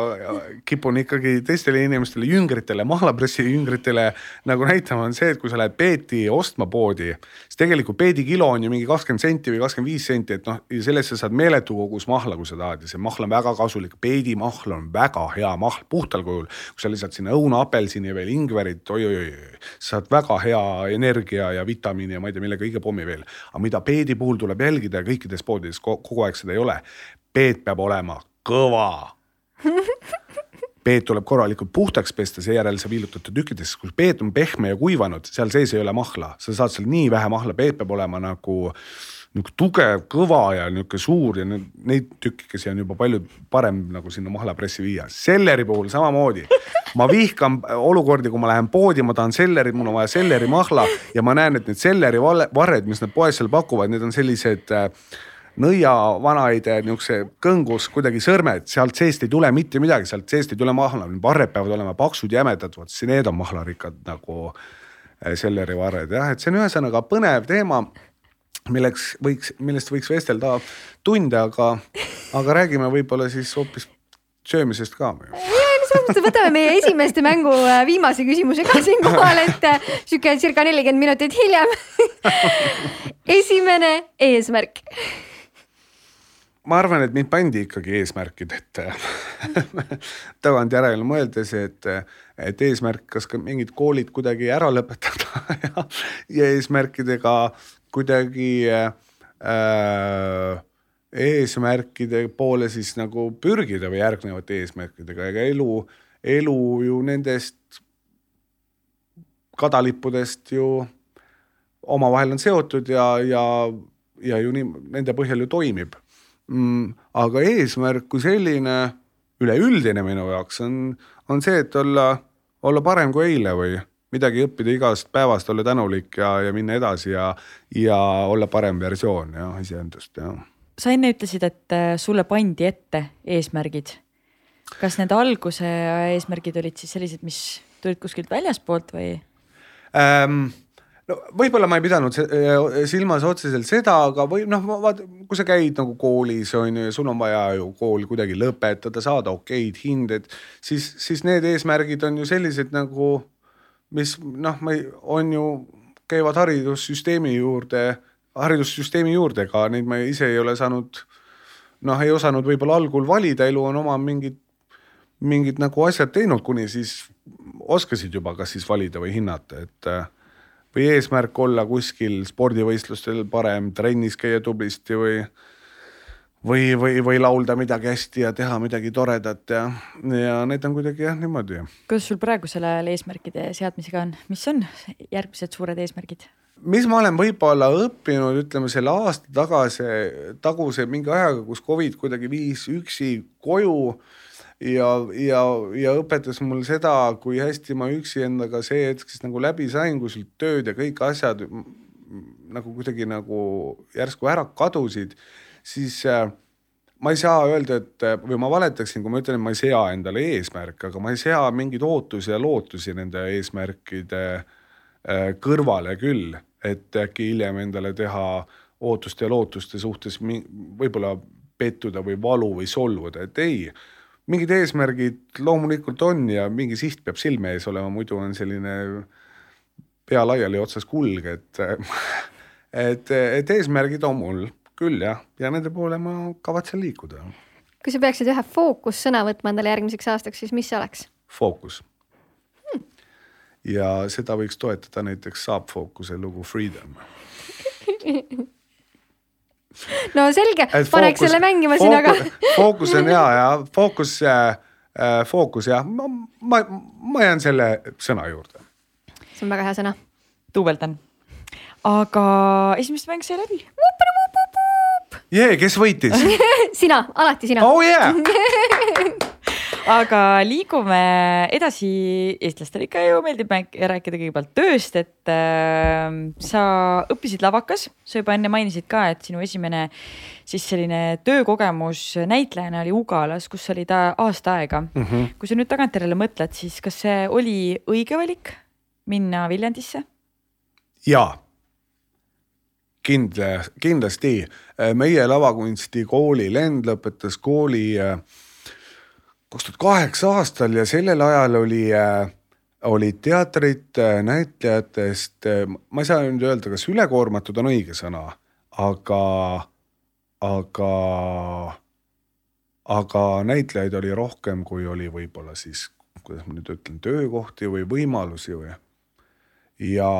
kipun ikkagi teistele inimestele, jüngritele, mahlapressi jüngritele nagu näitama, on see, et kui sa lähed peeti ostma poodi, siis tegelikult peedi kilo on ju mingi kakskümmend senti või kakskümmend viis senti, et noh, sellest sa saad meeletu kogus mahla, kui sa tahad ja see mahl on väga kasulik. peedimahl on väga hea mahl puhtal kujul, kui sa lisad sinna õuna, apelsini ja veel ingverit oi,, oi-oi-oi, saad väga hea energia ja vitamiini ja ma ei tea, mille kõige pommi veel. aga mida peedi puhul tuleb jälgida ja kõikides poodides kogu aeg seda ei ole. Peet peab olema kõva. Peet tuleb korralikult puhtaks pesta, seejärel sa viilutad ta tükkidesse, kui peet on pehme ja kuivanud, seal sees ei ole mahla, sa saad seal nii vähe mahla, peet peab olema nagu nihuke tugev, kõva ja nihuke suur ja neid tükkikesi on juba palju parem nagu sinna mahlapressi viia. selleri puhul samamoodi. ma vihkan olukordi, kui ma lähen poodi, ma tahan sellerit, mul on vaja sellerimahla ja ma näen, et need sellerivarred, mis nad poes seal pakuvad, need on sellised äh, nõiavanaide niisuguse kõngus kuidagi sõrmed, sealt seest ei tule mitte midagi, sealt seest ei tule mahla, varred peavad olema paksud, jämedad, vot siis need on mahlarikkad nagu eh, selleri varred jah, et see on ühesõnaga põnev teema milleks võiks, millest võiks vestelda tunde, aga, aga räägime võib-olla siis hoopis söömisest ka. selles mõttes võtame meie esimeste mängu äh, viimase küsimuse ka siinkohal, et äh, sihuke circa nelikümmend minutit hiljem (laughs) esimene eesmärk ma arvan, et mind pandi ikkagi eesmärkid ette (laughs) tagantjärele mõeldes, et, et eesmärk, kas ka mingid koolid kuidagi ära lõpetada (laughs) ja, ja eesmärkidega kuidagi äh, eesmärkide poole siis nagu pürgida või järgnevate eesmärkidega, ega elu, elu ju nendest kadalippudest ju omavahel on seotud ja, ja, ja ju nii nende põhjal ju toimib. Aga eesmärk kui selline, üleüldine minu jaoks on, on see, et olla, olla parem kui eile või midagi õppida igast päevast, olla tänulik ja, ja minna edasi ja, ja olla parem versioon jah, iseendast jah. sa enne ütlesid, et äh, sulle pandi ette eesmärgid. kas need alguse eesmärgid olid siis sellised, mis tulid kuskilt väljaspoolt või ähm,? No võib-olla ma ei pidanud äh, silmas otseselt seda, aga või noh, vaata, kui sa käid nagu koolis on ju ja sul on vaja ju kool kuidagi lõpetada, saada okeid hinded, siis, siis need eesmärgid on ju sellised nagu, mis noh, ma ei, on ju, käivad haridussüsteemi juurde, haridussüsteemi juurde ka, neid ma ise ei ole saanud, noh, ei osanud võib-olla algul valida, elu on oma mingid, mingid nagu asjad teinud, kuni siis oskasid juba kas siis valida või hinnata, et või eesmärk olla kuskil spordivõistlustel parem, trennis käia tublisti või või, või, või laulda midagi hästi ja teha midagi toredat ja, ja need on kuidagi jah niimoodi. kuidas sul praegusel ajal eesmärkide seadmisega on, mis on järgmised suured eesmärgid? mis ma olen võib-olla õppinud, ütleme selle aasta tagasi, taguse mingi ajaga, kus Covid kuidagi viis üksi koju ja, ja, ja õpetas mul seda, kui hästi ma üksi endaga see hetk siis nagu läbi sain, kui sul tööd ja kõik asjad nagu kuidagi nagu järsku ära kadusid, siis äh, ma ei saa öelda, et või ma valetaksin, kui ma ütlen, et ma ei sea endale eesmärke, aga ma ei sea mingeid ootusi ja lootusi nende eesmärkide äh, kõrvale küll, et äkki hiljem endale teha ootuste ja lootuste suhtes võib-olla pettuda või valu või solvuda, et ei mingid eesmärgid loomulikult on ja mingi siht peab silme ees olema, muidu on selline pea laiali otsas kulg, et (laughs) et, et eesmärgid on mul küll jah, ja nende poole ma kavatsen liikuda. kui sa peaksid ühe fookussõna võtma endale järgmiseks aastaks, siis mis see oleks? fookus hmm.. ja seda võiks toetada näiteks Saab Fookuse lugu Freedom (laughs) (laughs) no selge, paneks selle mängima siin, aga. fookus on hea ja fookus äh,, fookus jah, ma, ma, ma jään selle sõna juurde. see on väga hea sõna. duubeldan. aga esimest mäng sai läbi. jee, kes võitis (laughs) sina, alati sina. oh yeah (laughs) aga liigume edasi, eestlastele ikka ju meeldib rääkida kõigepealt tööst, et äh, sa õppisid lavakas, sa juba enne mainisid ka, et sinu esimene siis selline töökogemus näitlejana oli Ugalas, kus oli ta aasta aega mm. -hmm. kui sa nüüd tagantjärele mõtled, siis kas see oli õige valik minna Viljandisse? jaa kindla, kindlasti meie lavakunstikooli lend lõpetas kooli äh, kaks tuhat kaheksa aastal ja sellel ajal oli äh, olid teatrid äh, näitlejatest, äh, ma ei saa nüüd öelda, kas ülekoormatud on õige sõna, aga, aga, aga näitlejaid oli rohkem, kui oli võib-olla siis, kuidas ma nüüd ütlen, töökohti või võimalusi või. ja,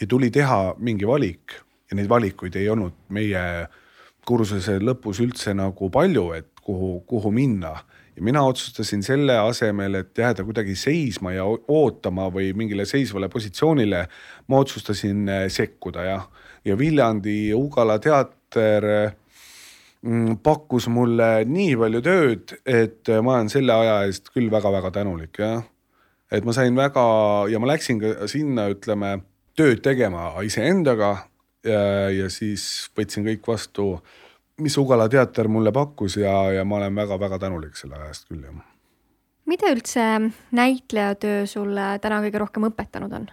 ja tuli teha mingi valik ja neid valikuid ei olnud meie kursuse lõpus üldse nagu palju, et kuhu, kuhu minna ja mina otsustasin selle asemel, et jääda kuidagi seisma ja ootama või mingile seisvale positsioonile, ma otsustasin eh, sekkuda jah. ja Viljandi Ugala teater mm, pakkus mulle nii palju tööd, et ma olen selle aja eest küll väga-väga tänulik jah. et ma sain väga ja ma läksin ka sinna, ütleme tööd tegema iseendaga ja, ja siis võtsin kõik vastu mis Ugala teater mulle pakkus ja, ja ma olen väga-väga tänulik selle ajast küll, jah. mida üldse näitlejatöö sulle täna kõige rohkem õpetanud on?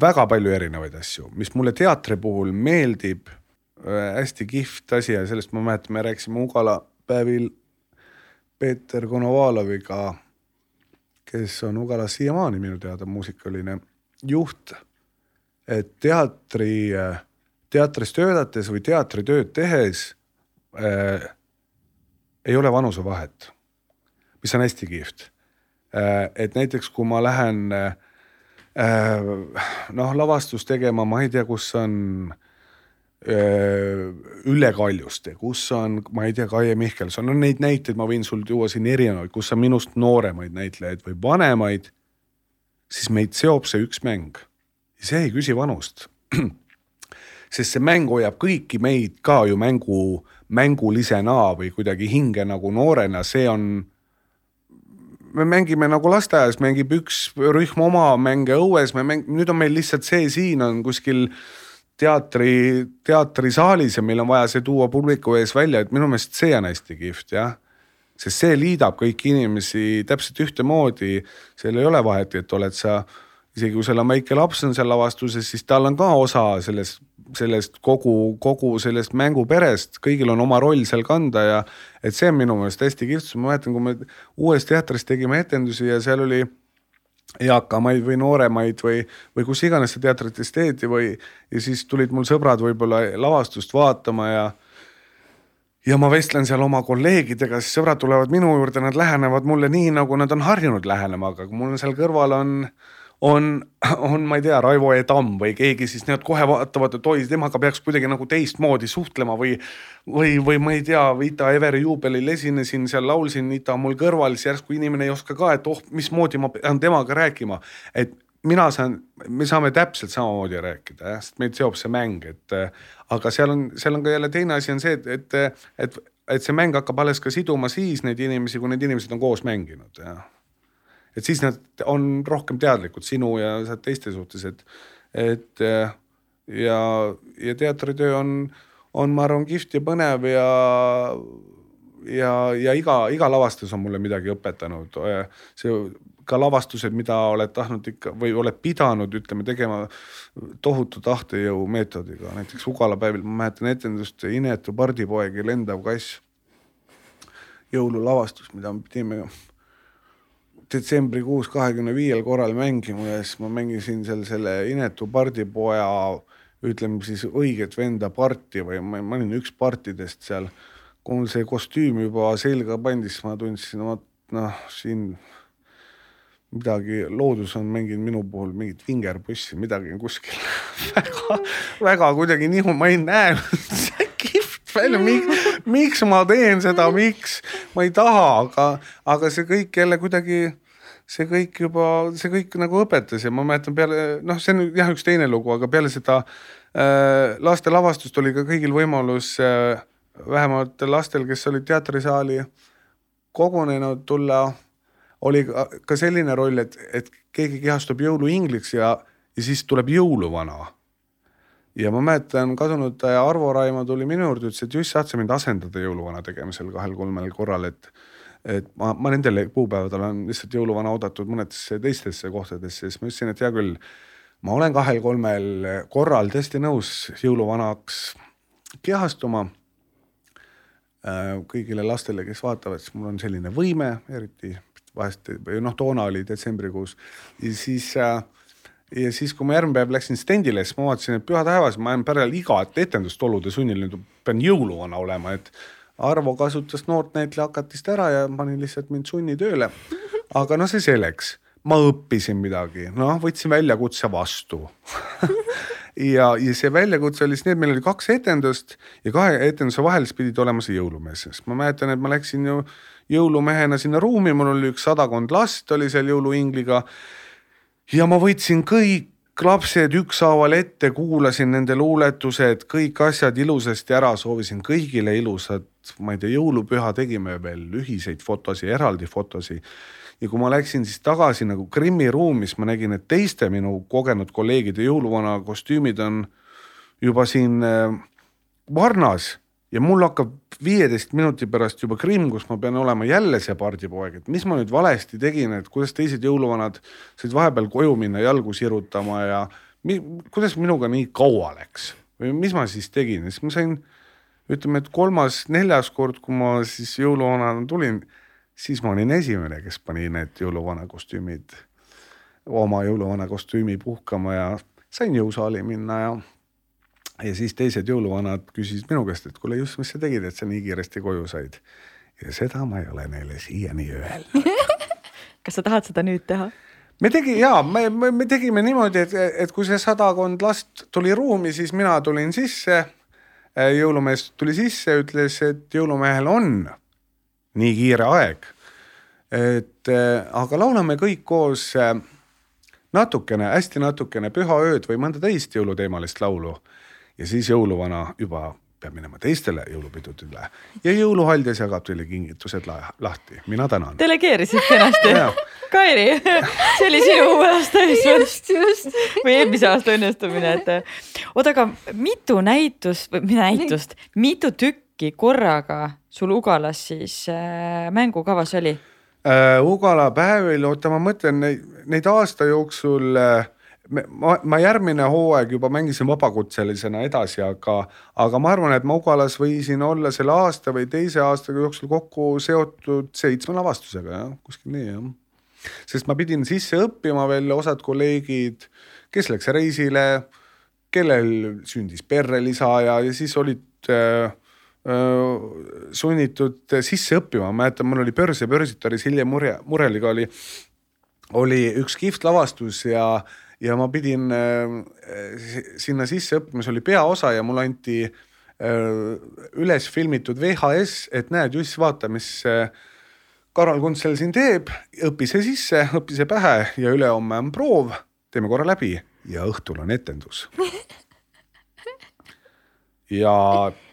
väga palju erinevaid asju, mis mulle teatri puhul meeldib äh,, hästi kihvt asi ja sellest ma mäletan, me rääkisime Ugala päevil Peeter Konovaloviga, kes on Ugalas siiamaani minu teada muusikaline juht. et teatri, äh, teatris töötades või teatritööd tehes äh, ei ole vanusevahet, mis on hästi kihvt äh,. et näiteks kui ma lähen äh, noh, lavastust tegema, ma ei tea, kus on äh, Ülle Kaljuste, kus on, ma ei tea, Kaie Mihkelson, no neid näiteid ma võin sul tuua siin erinevaid, kus on minust nooremaid näitlejaid või vanemaid, siis meid seob see üks mäng. see ei küsi vanust (clears throat) sest see mäng hoiab kõiki meid ka ju mängu, mängulisena või kuidagi hinge nagu noorena, see on. me mängime nagu lasteaias mängib üks rühm oma mänge õues, me mäng-, nüüd on meil lihtsalt see siin on kuskil teatri, teatrisaalis ja meil on vaja see tuua publiku ees välja, et minu meelest see on hästi kihvt jah sest see liidab kõiki inimesi täpselt ühtemoodi, seal ei ole vahet, et oled sa, isegi kui sul on väike laps on seal lavastuses, siis tal on ka osa sellest sellest kogu, kogu sellest mänguperest, kõigil on oma roll seal kanda ja et see on minu meelest hästi kihvt, ma mäletan, kui me uues teatris tegime etendusi ja seal oli eakamaid või nooremaid või, või kus iganes sa teatrites teed või ja siis tulid mul sõbrad võib-olla lavastust vaatama ja ja ma vestlen seal oma kolleegidega, siis sõbrad tulevad minu juurde, nad lähenevad mulle nii, nagu nad on harjunud lähenema, aga kui mul seal kõrval on äh, on, (clears throat) on, ma ei tea, Raivo E Tamm või keegi, siis nad kohe vaatavad, et oi, temaga peaks kuidagi nagu teistmoodi suhtlema või, või, või ma ei tea, Ita Everi juubelil esinesin seal, laulsin, Ita on mul kõrval, siis järsku inimene ei oska ka, et oh, mismoodi ma pean temaga rääkima. et mina saan, me saame täpselt samamoodi rääkida jah, sest meid seob see mäng, et aga seal on, seal on ka jälle teine asi on see, et, et, et, et see mäng hakkab alles ka siduma siis neid inimesi, kui need inimesed on koos mänginud jah et siis nad on rohkem teadlikud sinu ja teiste suhtes, et, et ja, ja teatritöö on, on, ma arvan, kihvt ja põnev ja, ja, ja iga, iga lavastus on mulle midagi õpetanud. see ka lavastused, mida oled tahtnud ikka või oled pidanud, ütleme, tegema tohutu tahtejõu meetodiga, näiteks Ugala päevil ma mäletan etendust Inetu pardipoeg ja lendav kass jõululavastus, mida me pidime detsembrikuus kahekümne viiel korral mängima ja siis ma mängisin seal selle inetu pardipoja, ütleme siis õiget venda parti või ma, ma olin üks partidest seal. kui mul see kostüüm juba selga pandi, siis ma tundsin, vot noh, siin midagi, loodus on mänginud minu puhul mingit vingerpussi, midagi on kuskil (laughs) väga, väga kuidagi nihu, ma ei näe (laughs) välja, miks, miks ma teen seda, miks, ma ei taha, aga, aga see kõik jälle kuidagi see kõik juba, see kõik nagu õpetas ja ma mäletan peale, noh, see on jah, üks teine lugu, aga peale seda äh, laste lavastust oli ka kõigil võimalus äh,, vähemalt lastel, kes olid teatrisaali kogunenud, tulla. Oli ka selline roll, et, et keegi kehastub jõuluingliks ja, ja siis tuleb jõuluvana. Ja ma mäletan, kadunud Arvo Raimo tuli minu juurde, ütles, et Juss, saad sa mind asendada jõuluvana tegemisel kahel-kolmel korral, et et ma, ma nendel kuupäevadel olen lihtsalt jõuluvana oodatud mõnedesse teistesse kohtadesse, siis ma ütlesin, et hea küll, ma olen kahel-kolmel korral tõesti nõus jõuluvanaks kehastuma äh, kõigile lastele, kes vaatavad, siis mul on selline võime, eriti vahest või noh, toona oli detsembrikuus. Siis äh, ja siis, kui ma järgmine päev läksin stendile, siis ma vaatasin, et püha taevas, ma jään pärast igat etendust olude sunnil nüüd pean jõuluvana olema, et Arvo kasutas noort näitleja hakatist ära ja pani lihtsalt mind sunnitööle. aga no see selleks, ma õppisin midagi, noh, võtsin väljakutse vastu. (laughs) Ja, ja see väljakutse oli siis nii, et meil oli kaks etendust ja kahe etenduse vahel siis pidid olema see jõulumees, sest ma mäletan, et ma läksin ju jõulumehena sinna ruumi, mul oli üks sadakond last oli seal jõuluingliga. Ja ma võtsin kõik lapsed ükshaaval ette, kuulasin nende luuletused, kõik asjad ilusasti ära, soovisin kõigile ilusat, ma ei tea, jõulupüha, tegime veel ühiseid fotosid, eraldi fotosid. ja kui ma läksin siis tagasi nagu Krimmi ruumi, siis ma nägin, et teiste minu kogenud kolleegide jõuluvana kostüümid on juba siin äh, varnas ja mul hakkab viieteist minuti pärast juba Krimm, kus ma pean olema jälle see pardipoeg, et mis ma nüüd valesti tegin, et kuidas teised jõuluvanad said vahepeal koju minna jalgu sirutama ja mi, kuidas minuga nii kaua läks? Või mis ma siis tegin? Ja siis ma sain ütleme, et kolmas-neljas kord, kui ma siis jõuluvanana tulin, siis ma olin esimene, kes pani need jõuluvana kostüümid, oma jõuluvana kostüümi puhkama ja sain jõusaali minna ja ja siis teised jõuluvanad küsisid minu käest, et kuule, just, mis sa tegid, et sa nii kiiresti koju said. ja seda ma ei ole neile siiani öelnud (laughs) kas sa tahad seda nüüd teha? me tegi ja me, me, me tegime niimoodi, et, et kui see sadakond last tuli ruumi, siis mina tulin sisse. jõulumees tuli sisse, ütles, et jõulumehel on nii kiire aeg. et aga laulame kõik koos natukene, hästi natukene Püha ööd või mõnda teist jõuluteemalist laulu ja siis jõuluvana juba peab minema teistele jõulupidudele ja jõuluhaljas jagab teile kingitused lahti, mina tänan. delegeerisid kenasti. Kairi, see oli sinu uue aasta eesmärk või eelmise aasta õnnestumine, et oota, aga mitu näitust või näitust, mitu tükki korraga sul Ugalas siis äh, mängukavas oli? Äh,? Ugala päevil, oota, ma mõtlen neid, neid aasta jooksul äh, ma, ma järgmine hooaeg juba mängisin vabakutselisena edasi, aga, aga ma arvan, et ma Ugalas võisin olla selle aasta või teise aasta jooksul kokku seotud seitsme lavastusega, jah, kuskil nii jah. sest ma pidin sisse õppima veel, osad kolleegid, kes läks reisile, kellel sündis perrelisa ja, ja siis olid äh, äh, sunnitud sisse õppima, ma mäletan, mul oli Börs ja börsitaris Hilje Mure, Mureliga oli, oli üks kihvt lavastus ja ja ma pidin äh, sinna sisse õppima, see oli peaosa ja mulle anti äh, üles filmitud VHS, et näed, Juss, vaata, mis äh, Karol Kuntsel siin teeb, õpi see sisse, õpi see pähe ja ülehomme on proov, teeme korra läbi. Ja õhtul on etendus. (laughs) ja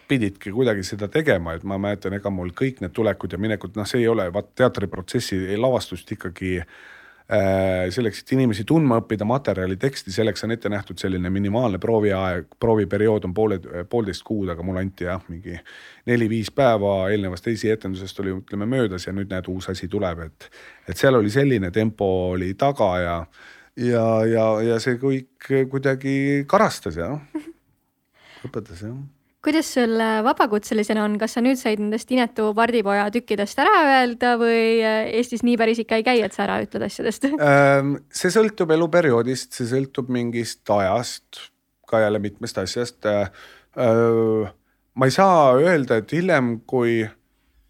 pididki kuidagi seda tegema, et ma mäletan, ega mul kõik need tulekud ja minekud, noh, see ei ole, vaat teatriprotsessi lavastust ikkagi Äh, selleks, et inimesi tundma õppida, materjali, teksti, selleks on ette nähtud selline minimaalne prooviaeg, prooviperiood on poole, poolteist kuud, aga mulle anti jah, mingi neli-viis päeva eelnevast esietendusest oli, ütleme möödas ja nüüd näed, uus asi tuleb, et, et seal oli selline tempo oli taga ja, ja, ja, ja see kõik kuidagi karastas ja (laughs) õpetas jah kuidas sul äh, vabakutselisena on, kas sa nüüd said nendest inetu pardipoja tükkidest ära öelda või äh, Eestis nii päris ikka ei käi, et sa ära ütled asjadest? (laughs) Ähm, see sõltub eluperioodist, see sõltub mingist ajast, ka jälle mitmest asjast. ma ei saa öelda, et hiljem, kui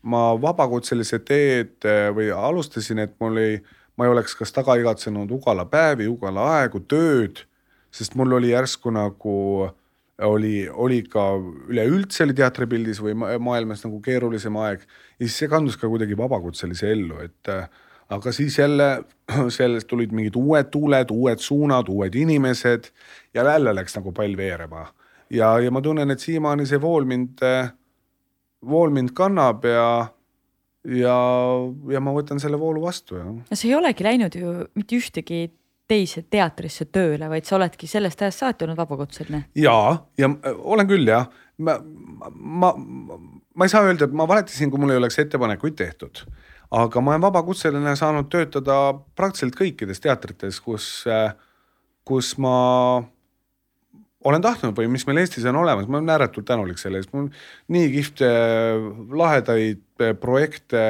ma vabakutselise teed või alustasin, et mul ei, ma ei oleks kas taga igatsenud Ugala päevi, Ugala aegu, tööd, sest mul oli järsku nagu oli, oli ka üleüldse oli teatripildis või maailmas nagu keerulisem aeg ja siis see kandus ka kuidagi vabakutselise ellu, et aga siis jälle (clears throat) sellest tulid mingid uued tuuled, uued suunad, uued inimesed ja jälle läks nagu pall veerema. ja, ja ma tunnen, et siiamaani see vool mind, vool mind kannab ja, ja, ja ma võtan selle voolu vastu, no sa ei olegi läinud ju mitte ühtegi teise teatrisse tööle, vaid sa oledki sellest ajast saati olnud vabakutseline. ja, ja olen küll jah, ma, ma, ma ei saa öelda, et ma valetasin, kui mul ei oleks ettepanekuid tehtud. aga ma olen vabakutseline saanud töötada praktiliselt kõikides teatrites, kus, kus ma olen tahtnud või mis meil Eestis on olemas, ma olen ääretult tänulik selle eest, mul nii kihvte lahedaid projekte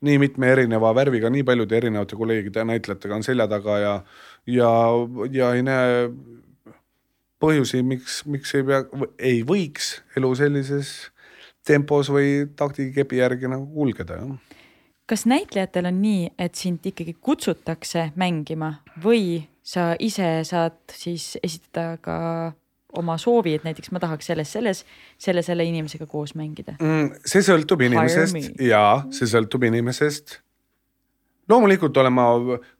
nii mitme erineva värviga, nii paljude erinevate kolleegide ja näitlejatega on selja taga ja, ja, ja ei näe põhjusi, miks, miks ei pea, ei võiks elu sellises tempos või taktikepi järgi nagu kulgeda, jah. kas näitlejatel on nii, et sind ikkagi kutsutakse mängima või sa ise saad siis esitada ka oma soovi, et näiteks ma tahaks selles, selles, selle, selle inimesega koos mängida mm,? see sõltub inimesest ja see sõltub inimesest. loomulikult olen ma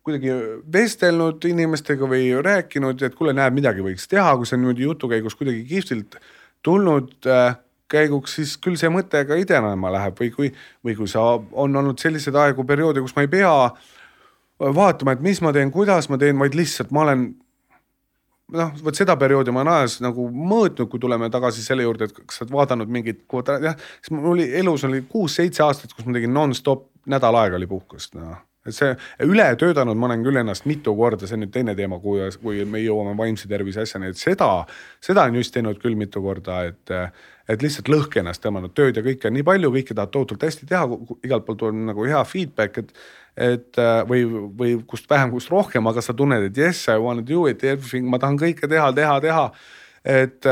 kuidagi vestelnud inimestega või rääkinud, et kuule, näed, midagi võiks teha, kui see on niimoodi jutu käigus kuidagi kihvtilt tulnud äh, käiguks, siis küll see mõte ka idenema läheb või kui, või kui sa on olnud selliseid aegu, perioode, kus ma ei pea vaatama, et mis ma teen, kuidas ma teen, vaid lihtsalt ma olen noh, vot seda perioodi ma olen ajas nagu mõõtnud, kui tuleme tagasi selle juurde, et kas sa oled vaadanud mingit, jah, siis mul oli elus oli kuus-seitse aastat, kus ma tegin nonstop, nädal aega oli puhkust, noh see üle töötanud, ma olen küll ennast mitu korda, see on nüüd teine teema, kui, kui me jõuame vaimse tervise asjani, et seda, seda on just teinud küll mitu korda, et, et lihtsalt lõhki ennast tõmmanud tööd ja kõike on nii palju, kõike tahad tohutult hästi teha, igalt poolt on nagu hea feedback, et et või, või kust vähem, kust rohkem, aga sa tunned, et yes, I wanna do it, everything, ma tahan kõike teha, teha, teha. et,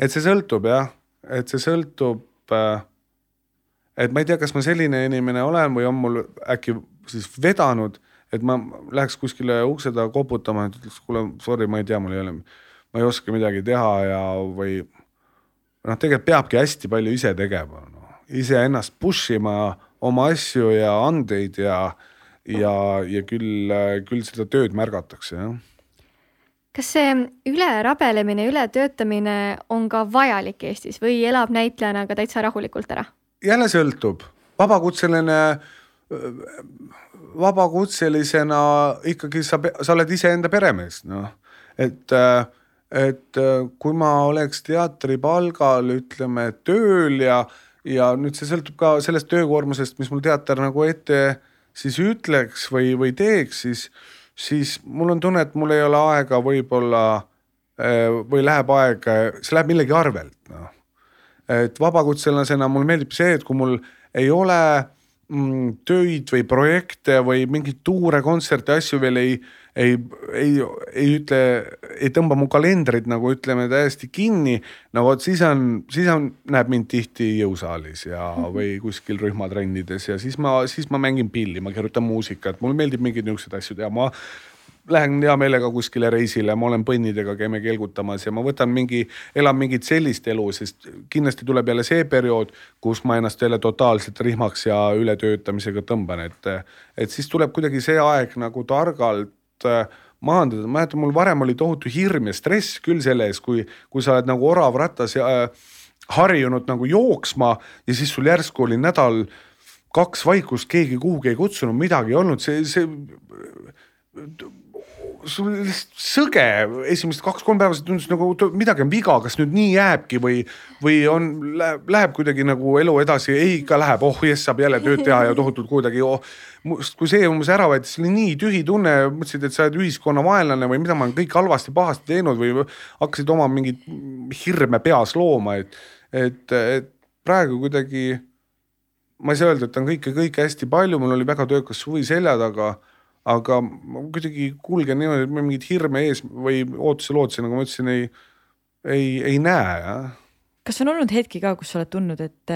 et see sõltub jah, et see sõltub. Äh, et ma ei tea, kas ma selline inimene olen või on mul äkki siis vedanud, et ma läheks kuskile ukse taha koputama, et ütleks, kuule, sorry, ma ei tea, mul ei ole, ma ei oska midagi teha ja, või noh, tegelikult peabki hästi palju ise tegema no., iseennast push ima oma asju ja andeid ja ja, ja küll, küll seda tööd märgatakse, jah kas see ülerabelemine, ületöötamine on ka vajalik Eestis või elab näitlejana ka täitsa rahulikult ära? jälle sõltub, vabakutseline, vabakutselisena ikkagi sa, sa oled iseenda peremees, noh, et, et kui ma oleks teatripalgal, ütleme tööl ja, ja nüüd see sõltub ka sellest töökoormusest, mis mul teater nagu ette siis ütleks või, või teeks, siis, siis mul on tunne, et mul ei ole aega võib-olla eh, või läheb aeg, see läheb millegi arvelt, noh. et vabakutselasena mulle meeldib see, et kui mul ei ole mm, töid või projekte või mingeid tuure, kontserte, asju veel ei ei, ei, ei ütle, ei tõmba mu kalendrit nagu ütleme täiesti kinni. no vot siis on, siis on, näeb mind tihti jõusaalis ja, mhm. või kuskil rühmatrennides ja siis ma, siis ma mängin pilli, ma kirjutan muusikat, mulle meeldib mingeid niisuguseid asju teha, ma lähen hea meelega kuskile reisile, ma olen põnnidega, käime kelgutamas ja ma võtan mingi, elan mingit sellist elu, sest kindlasti tuleb jälle see periood, kus ma ennast jälle totaalselt rihmaks ja ületöötamisega tõmban, et, et siis tuleb kuidagi see aeg nagu targalt Äh, maandada, ma mäletan, mul varem oli tohutu hirm ja stress küll selle ees, kui, kui sa oled nagu orav rattas ja äh, harjunud nagu jooksma ja siis sul järsku oli nädal kaks vaikust, keegi kuhugi ei kutsunud, midagi ei olnud, see, see sul oli lihtsalt sõge, esimesed kaks-kolm päeva tundus nagu midagi on viga, kas nüüd nii jääbki või, või on, läheb, läheb kuidagi nagu elu edasi, ei ikka läheb, oh jess, saab jälle tööd teha ja tohutult kuidagi oh. kui see umbes ära võeti, siis oli nii tühi tunne, mõtlesid, et sa oled ühiskonna vaenlane või mida ma olen kõik halvasti, pahasti teinud või hakkasid oma mingeid hirme peas looma, et et, et praegu kuidagi ma ei saa öelda, et on kõike, kõike hästi palju, mul oli väga töökas suvi selja taga, aga ma kuidagi kulgen niimoodi, et ma mingeid hirme ees või ootusi-lootusi, nagu ma ütlesin, ei, ei, ei näe, jah. kas on olnud hetki ka, kus sa oled tundnud, et,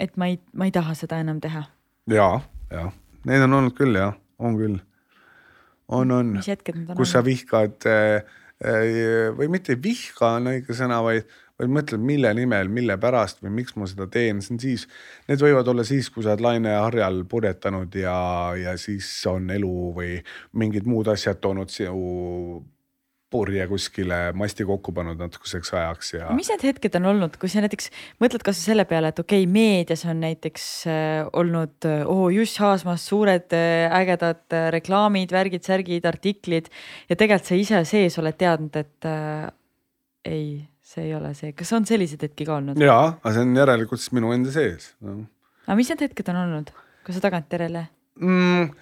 et ma ei, ma ei taha seda enam teha? ja, ja neid on olnud küll jah, on küll. on, on. kus olnud? sa vihkad äh, äh, või mitte vihka on õige sõna, vaid vaid mõtled, mille nimel, mille pärast või miks ma seda teen, see on siis, need võivad olla siis, kui sa oled laineharjal purjetanud ja, ja siis on elu või mingid muud asjad toonud sinu purje kuskile masti kokku pannud natukeseks ajaks ja. mis need hetked on olnud, kui sa näiteks mõtled kasvõi selle peale, et okei okay,, meedias on näiteks äh, olnud äh, oo oh, Juss Haasmas suured äh, ägedad äh, reklaamid, värgid, särgid, artiklid ja tegelikult sa ise sees oled teadnud, et äh, ei, see ei ole see, kas on selliseid hetki ka olnud? ja, aga see on järelikult siis minu enda sees no.. aga mis need hetked on olnud, kui sa tagantjärele mm,?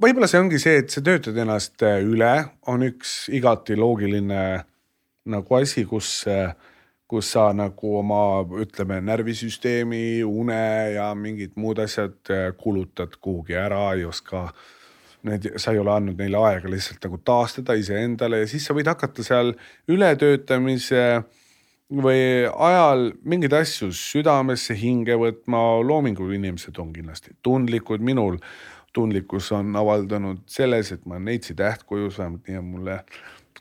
võib-olla see ongi see, et sa töötad ennast äh, üle, on üks igati loogiline nagu asi, kus, äh, kus sa nagu oma, ütleme, närvisüsteemi, une ja mingid muud asjad äh, kulutad kuhugi ära, ei oska need, sa ei ole andnud neile aega lihtsalt nagu taastada iseendale ja siis sa võid hakata seal ületöötamise või ajal mingeid asju südamesse, hinge võtma. loomingu inimesed on kindlasti tundlikud, minul tundlikkus on avaldanud selles, et ma olen neitsi tähtkujus, vähemalt nii on mulle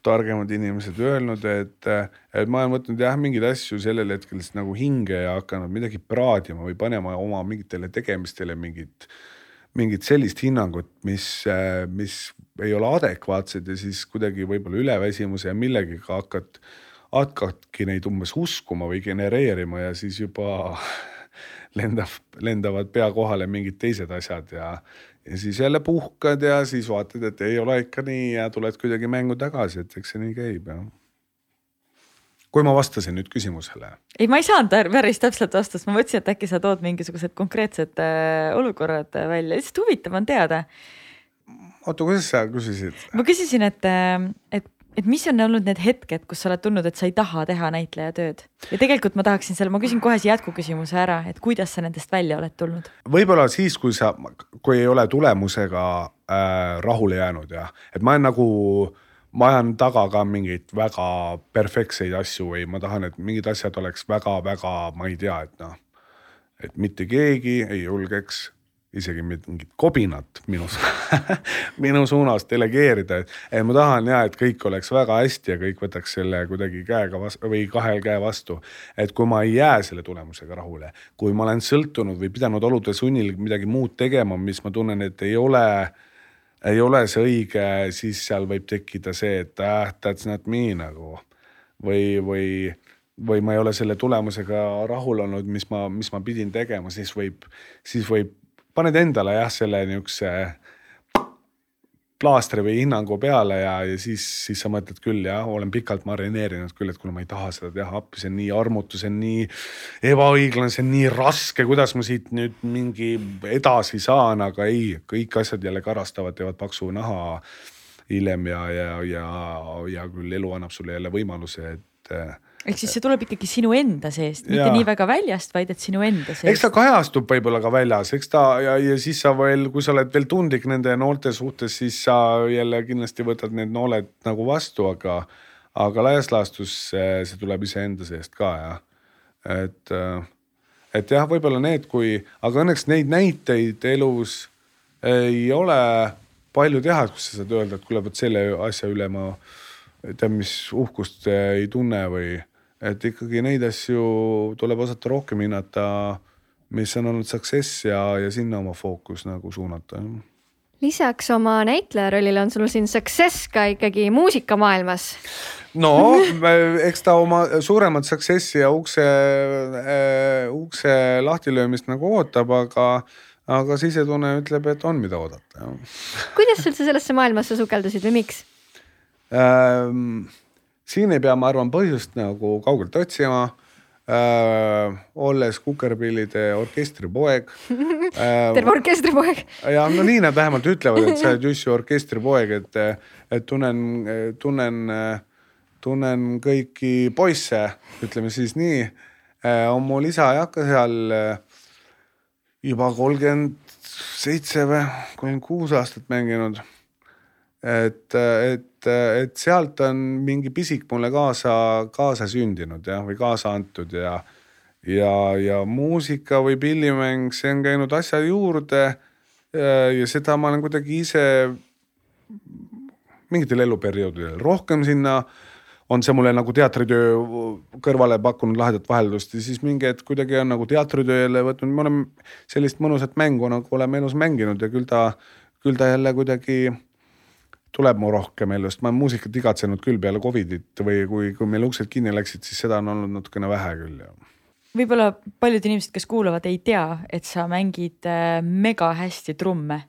targemad inimesed öelnud, et, et ma olen võtnud jah, mingeid asju sellel hetkel nagu hinge ja hakanud midagi praadima või panema oma mingitele tegemistele mingit, mingit sellist hinnangut, mis, mis ei ole adekvaatsed ja siis kuidagi võib-olla üleväsimuse ja millegagi hakkad, hakkadki neid umbes uskuma või genereerima ja siis juba (laughs) lendab, lendavad pea kohale mingid teised asjad ja, ja siis jälle puhkad ja siis vaatad, et ei ole ikka nii ja tuled kuidagi mängu tagasi, et eks see nii käib jah. Kui ma vastasin nüüd küsimusele. ei, ma ei saanud päris täpselt vastust, ma mõtlesin, et äkki sa tood mingisugused konkreetsed äh, olukorrad välja, lihtsalt huvitav on teada. oota, kuidas sa küsisid? ma küsisin, et, äh, et et mis on olnud need hetked, kus sa oled tundnud, et sa ei taha teha näitleja tööd ja tegelikult ma tahaksin selle, ma küsin kohe see jätkuküsimuse ära, et kuidas sa nendest välja oled tulnud? võib-olla siis, kui sa, kui ei ole tulemusega äh, rahule jäänud ja et ma olen nagu, ma ajan taga ka mingeid väga perfektseid asju või ma tahan, et mingid asjad oleks väga-väga, ma ei tea, et noh, et mitte keegi ei julgeks isegi mingit kobinat minu (laughs) minu suunas delegeerida, et ma tahan ja et kõik oleks väga hästi ja kõik võtaks selle kuidagi käega vastu või kahe käe vastu. et kui ma ei jää selle tulemusega rahule, kui ma olen sõltunud või pidanud olude sunnil midagi muud tegema, mis ma tunnen, et ei ole, ei ole see õige, siis seal võib tekkida see, et ah, that's not me nagu. Või, või või ma ei ole selle tulemusega rahul olnud, mis ma, mis ma pidin tegema, siis võib, siis võib paned endale jah, selle niisuguse plaastri või hinnangu peale ja, ja siis, siis sa mõtled küll jah, olen pikalt marineerinud küll, et kuule, ma ei taha seda teha, appi, see on nii armutu, see on nii ebaõiglane, see on nii raske, kuidas ma siit nüüd mingi edasi saan, aga ei, kõik asjad jälle karastavad, teevad paksu naha hiljem ja, ja, ja, ja küll elu annab sulle jälle võimaluse, et ehk siis see tuleb ikkagi sinu enda seest, mitte Jaa. nii väga väljast, vaid et sinu enda eks seest ta. kajastub võib-olla ka väljas, eks ta ja, ja siis sa veel, kui sa oled veel tundlik nende noolte suhtes, siis sa jälle kindlasti võtad need nooled nagu vastu, aga, aga laias laastus see, see tuleb iseenda seest ka jah. et, et jah, võib-olla need, kui, aga õnneks neid näiteid elus ei ole palju teha, kus sa saad öelda, et kuule, vot selle asja üle ma tead, mis uhkust ei tunne või et ikkagi neid asju tuleb osata rohkem hinnata, mis on olnud success ja, ja sinna oma fookus nagu suunata. lisaks oma näitleja rollile on sul siin success ka ikkagi muusikamaailmas. no (laughs) eks ta oma suuremat success'i ja ukse äh,, ukse lahtilöömist nagu ootab, aga, aga sisetunne ütleb, et on, mida oodata. kuidas sa üldse sellesse maailmasse sukeldusid või miks? Ähm, siin ei pea, ma arvan, põhjust nagu kaugelt otsima äh,. olles Kukerpillide orkestripoeg äh, (laughs) terve orkestripoeg. ja no nii nad vähemalt ütlevad, et sa oled (laughs) Jussi orkestripoeg, et, et tunnen, tunnen, tunnen kõiki poisse, ütleme siis nii. on mul isa ei hakka seal äh, juba kolmkümmend seitse või kolmkümmend kuus aastat mänginud. Et, et, et sealt on mingi pisik mulle kaasa, kaasa sündinud jah, või kaasa antud ja, ja, ja muusika või pillimäng, see on käinud asja juurde. ja seda ma olen kuidagi ise mingitel eluperioodidel rohkem sinna on see mulle nagu teatritöö kõrvale pakkunud lahedat vaheldust ja siis mingi hetk kuidagi on nagu teatritöö jälle võtnud, me oleme sellist mõnusat mängu nagu oleme elus mänginud ja küll ta, küll ta jälle kuidagi tuleb mu rohkem ellu, sest ma olen muusikat igatsenud küll peale Covidit või kui, kui meil uksed kinni läksid, siis seda on olnud natukene vähe küll ja võib-olla paljud inimesed, kes kuulavad, ei tea, et sa mängid äh, mega hästi trumme.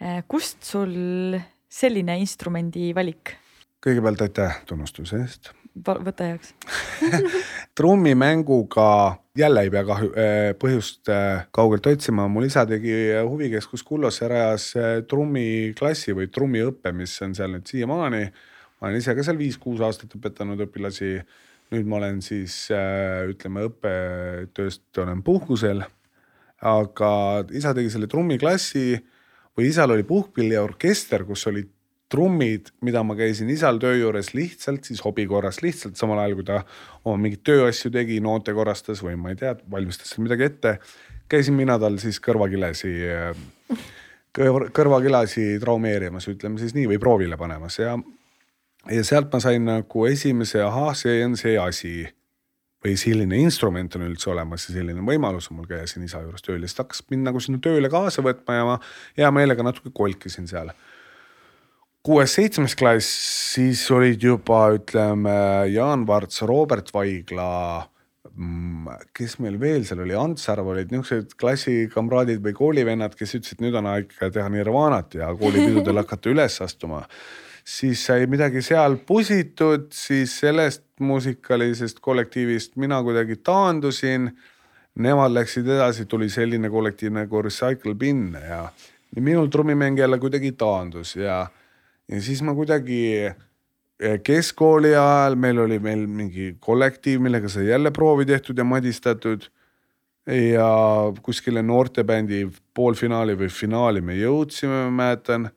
Äh, kust sul selline instrumendi valik? kõigepealt aitäh tunnustuse eest. Võta heaks (laughs) trummimänguga jälle ei pea kahju, äh, põhjust äh, kaugelt otsima, mul isa tegi huvikeskus Kullosse, rajas äh, trummiklassi või trummiõppe, mis on seal nüüd siiamaani. ma olen ise ka seal viis-kuus aastat õpetanud õpilasi. nüüd ma olen siis ütleme õppetööst olen puhkusel. aga isa tegi selle trummiklassi või isal oli puhkpilliorkester, kus olid trummid, mida ma käisin isal töö juures lihtsalt siis hobi korras, lihtsalt samal ajal kui ta oma mingeid tööasju tegi, noote korrastas või ma ei tea, valmistas seal midagi ette. käisin mina tal siis kõrvakilesi, kõrvakilasi traumeerimas, ütleme siis nii, või proovile panemas ja. ja sealt ma sain nagu esimese, ahah, see on see asi või selline instrument on üldse olemas ja selline võimalus on mul käia siin isa juures tööl ja siis ta hakkas mind nagu sinna tööle kaasa võtma ja ma hea meelega natuke kolkisin seal kuues-seitsmes klass, siis olid juba ütleme Jaan Varts, Robert Vaigla. Mm, kes meil veel seal oli, Ants Arv olid niisugused klassikamraadid või koolivennad, kes ütlesid, nüüd on aeg teha Nirvanat ja koolipidudel (laughs) hakata üles astuma. siis sai midagi seal pusitud, siis sellest muusikalisest kollektiivist mina kuidagi taandusin. Nemad läksid edasi, tuli selline kollektiiv nagu Recycle Bin ja minul trummimäng jälle kuidagi taandus ja ja siis ma kuidagi eh, keskkooli ajal meil oli meil mingi kollektiiv, millega sai jälle proovi tehtud ja madistatud. ja kuskile noortebändi poolfinaali või finaali me jõudsime, ma mäletan.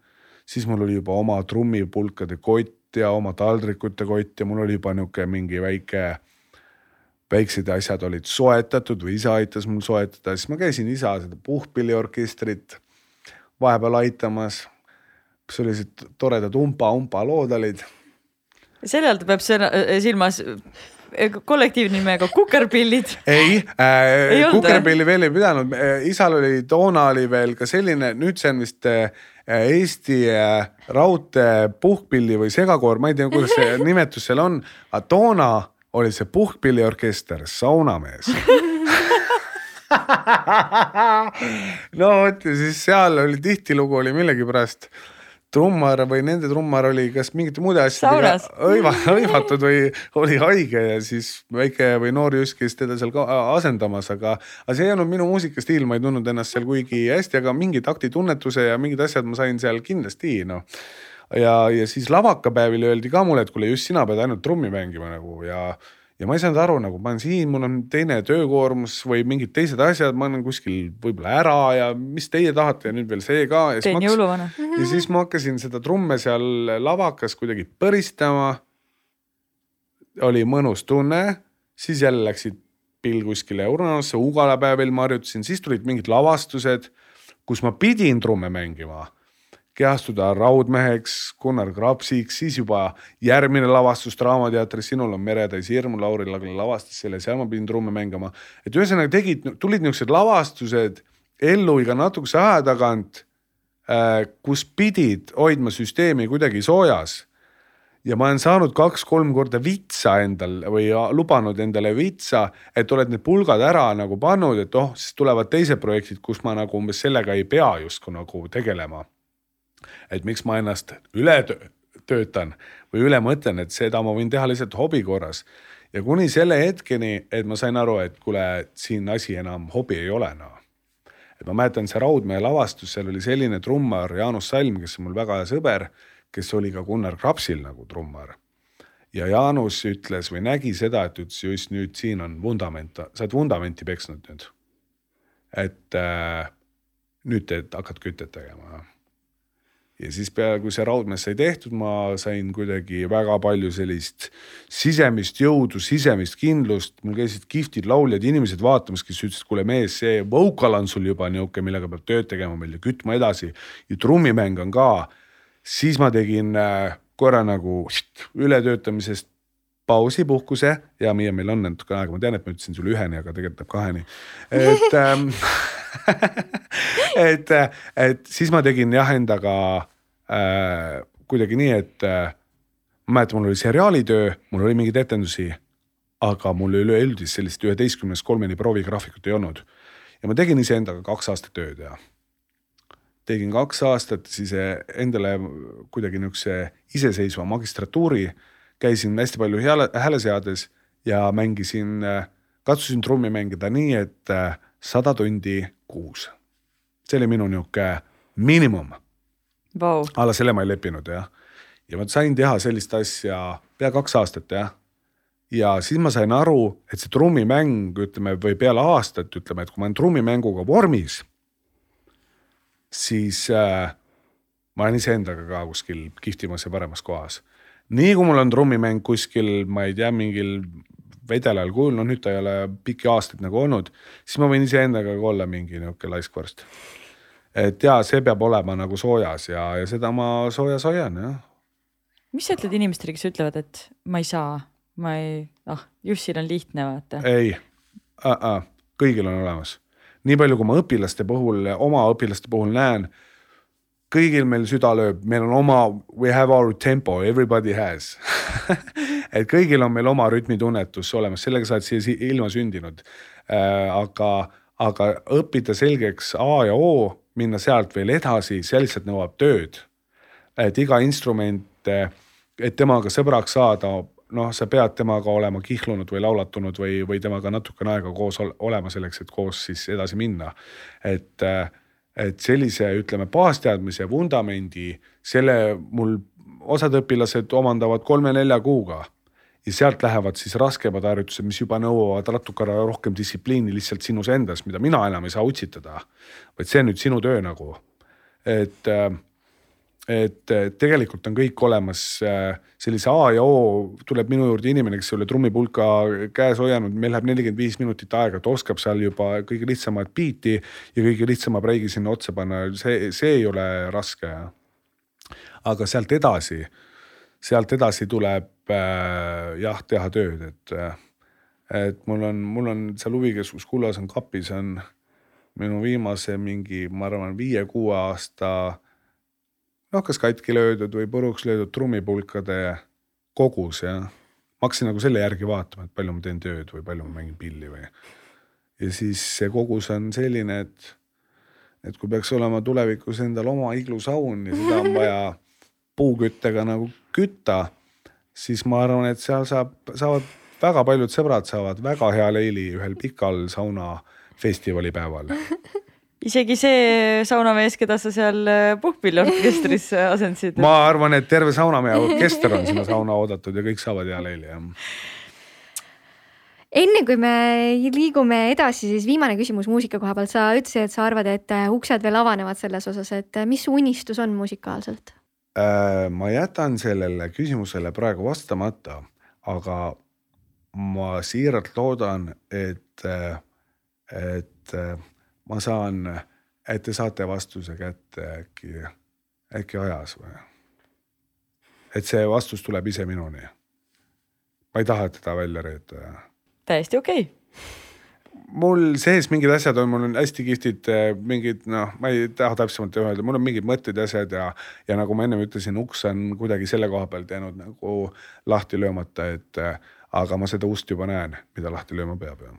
siis mul oli juba oma trummipulkade kott ja oma taldrikute kott ja mul oli juba nihuke mingi väike väiksed asjad olid soetatud või isa aitas mul soetada, siis ma käisin isa seda puhkpilliorkestrit vahepeal aitamas sellised toredad umpa-umpa lood olid. selle all peab äh, silmas äh, kollektiivnimega Kukerpillid. ei äh,, Kukerpilli veel ei pidanud, äh, isal oli, toona oli veel ka selline, nüüd see on vist äh, Eesti äh, Raudtee puhkpilli või segakoor, ma ei tea, kuidas see (laughs) nimetus seal on, aga toona oli see puhkpilliorkester Saunamees (laughs) no vot ja siis seal oli tihtilugu oli millegipärast trummar või nende trummar oli kas mingite muude asjadega hõiva, hõivatud või oli haige ja siis väike või noor Jüss käis teda seal ka asendamas, aga, aga see ei olnud minu muusikastiil, ma ei tundnud ennast seal kuigi hästi, aga mingi taktitunnetuse ja mingid asjad ma sain seal kindlasti noh. Ja, ja siis lavakapäevil öeldi ka mulle, et kuule just sina pead ainult trummi mängima nagu ja ja ma ei saanud aru, nagu ma olen siin, mul on teine töökoormus või mingid teised asjad, ma olen kuskil võib-olla ära ja mis teie tahate ja nüüd veel see ka. teen jõuluvana. ja siis ma hakkasin seda trumme seal lavakas kuidagi põristama. oli mõnus tunne, siis jälle läksid pill kuskile Urnasse, Ugala päevil ma harjutasin, siis tulid mingid lavastused, kus ma pidin trumme mängima kehastuda raudmeheks, Gunnar Krapsiks, siis juba järgmine lavastus Draamateatris Sinul on meretäis hirmu, Lauri Lagle lavastas selle, seal ma pidin trumme mängima. et ühesõnaga tegid, tulid niisugused lavastused ellu iga natukese aja tagant äh,, kus pidid hoidma süsteemi kuidagi soojas. ja ma olen saanud kaks-kolm korda vitsa endal või lubanud endale vitsa, et oled need pulgad ära nagu pannud, et oh, siis tulevad teised projektid, kus ma nagu umbes sellega ei pea justkui nagu tegelema et miks ma ennast üle töötan või üle mõtlen, et seda ma võin teha lihtsalt hobi korras. ja kuni selle hetkeni, et ma sain aru, et kuule, siin asi enam hobi ei ole noh. et ma mäletan, see Raudmäe lavastus, seal oli selline trummar Jaanus Salm, kes on mul väga hea sõber, kes oli ka Gunnar Krapsil nagu trummar. ja Jaanus ütles või nägi seda, et ütles just nüüd siin on vundament, sa oled vundamenti peksnud nüüd. et äh, nüüd teed, hakkad kütet tegema. Ja siis peale, kui see raudmees sai tehtud, ma sain kuidagi väga palju sellist sisemist jõudu, sisemist kindlust, mul käisid kihvtid lauljad, inimesed vaatamas, kes ütlesid, kuule mees, see vocal on sul juba niisugune, millega peab tööd tegema meil ja kütma edasi ja trummimäng on ka. siis ma tegin äh, korra nagu ületöötamisest pausi, puhkuse ja meie, meil on natuke aega, ma tean, et ma ütlesin sulle üheni, aga tegelikult läheb kaheni. et ähm, (laughs) et, et siis ma tegin jah endaga äh, kuidagi nii, et äh, ma mäletan, mul oli seriaalitöö, mul oli mingeid etendusi, aga mul üleüldist sellist üheteistkümnest kolmeni proovigraafikut ei olnud. ja ma tegin iseendaga kaks aastat tööd ja tegin kaks aastat siis endale kuidagi niisuguse iseseisva magistratuuri, käisin hästi palju hääle, hääleseades ja mängisin, katsusin trummi mängida nii, et äh, sada tundi kuus. see oli minu niisugune miinimum Vau, alla selle ma ei leppinud jah. ja ma sain teha sellist asja pea kaks aastat jah. ja siis ma sain aru, et see trummimäng, ütleme või peale aastat ütleme, et kui ma olen trummimänguga vormis, siis äh, ma olen iseendaga ka kuskil kihvtimas ja paremas kohas. nii kui mul on trummimäng kuskil, ma ei tea, mingil vedelal kujul, no nüüd ta ei ole pikki aastaid nagu olnud, siis ma võin iseendaga ka olla mingi niisugune laiskvorst. Et ja see peab olema nagu soojas ja, ja seda ma soojas hoian jah. mis sa ütled inimestele, kes ütlevad, et ma ei saa, ma ei, ah Jussil on lihtne, vaata. ei uh, -uh, kõigil on olemas. nii palju, kui ma õpilaste puhul, oma õpilaste puhul näen, kõigil meil süda lööb, meil on oma, we have our tempo, everybody has (laughs) et kõigil on meil oma rütmitunnetus olemas, sellega sa oled siia si ilma sündinud äh,. aga, aga õppida selgeks A ja O, minna sealt veel edasi, see lihtsalt nõuab tööd. et iga instrument, et temaga sõbraks saada, noh, sa pead temaga olema kihlunud või laulatunud või, või temaga natukene aega koos ol- olema selleks, et koos siis edasi minna. et, et sellise, ütleme, baasteadmise vundamendi, selle mul osad õpilased omandavad kolme-nelja kuuga ja sealt lähevad siis raskemad harjutused, mis juba nõuavad natukene rohkem distsipliini lihtsalt sinus endas, mida mina enam ei saa utsitada. vaid see on nüüd sinu töö nagu, et äh, et äh, tegelikult on kõik olemas äh, sellise A ja O, tuleb minu juurde inimene, kes ei ole trummipulka käes hoianud, meil läheb nelikümmend viis minutit aega, ta oskab seal juba kõige lihtsamat biiti ja kõige lihtsama breigi sinna otsa panna, see, see ei ole raske. aga sealt edasi, sealt edasi tuleb jah, teha tööd, et et mul on, mul on seal huvikeskus Kullas on kapis on minu viimase mingi, ma arvan, viie-kuue aasta noh, kas katki löödud või puruks löödud trummipulkade kogus ja ma hakkasin nagu selle järgi vaatama, et palju ma teen tööd või palju ma mängin pilli või. ja siis see kogus on selline, et, et kui peaks olema tulevikus endal oma iglusaun ja seda on vaja puuküttega nagu kütta, siis ma arvan, et seal saab, saavad väga paljud sõbrad saavad väga hea leili ühel pikal saunafestivali päeval (laughs) isegi see saunamees, keda sa seal äh, puhkpilliorkestris asendasid. ma arvan, et terve saunamehe orkester on sinna sauna oodatud ja kõik saavad hea leili jah. enne kui me liigume edasi, siis viimane küsimus muusika koha pealt, sa ütlesid, et sa arvad, et äh, uksed veel avanevad selles osas, et äh, mis unistus on musikaalselt? Äh, ma jätan sellele küsimusele praegu vastamata, aga ma siiralt loodan, et, et äh, ma saan, et te saate vastuse kätte äkki, äkki ajas või? et see vastus tuleb ise minuni. ma ei taha teda välja reeta täiesti okei okay.. Mul sees mingid asjad on, mul on hästi kihvtid eh, mingid noh, ma ei taha täpsemalt öelda, mul on mingid mõtted ja asjad ja, ja nagu ma ennem ütlesin, uks on kuidagi selle koha pealt jäänud nagu lahti löömata, et eh, aga ma seda ust juba näen, mida lahti lööma peab ja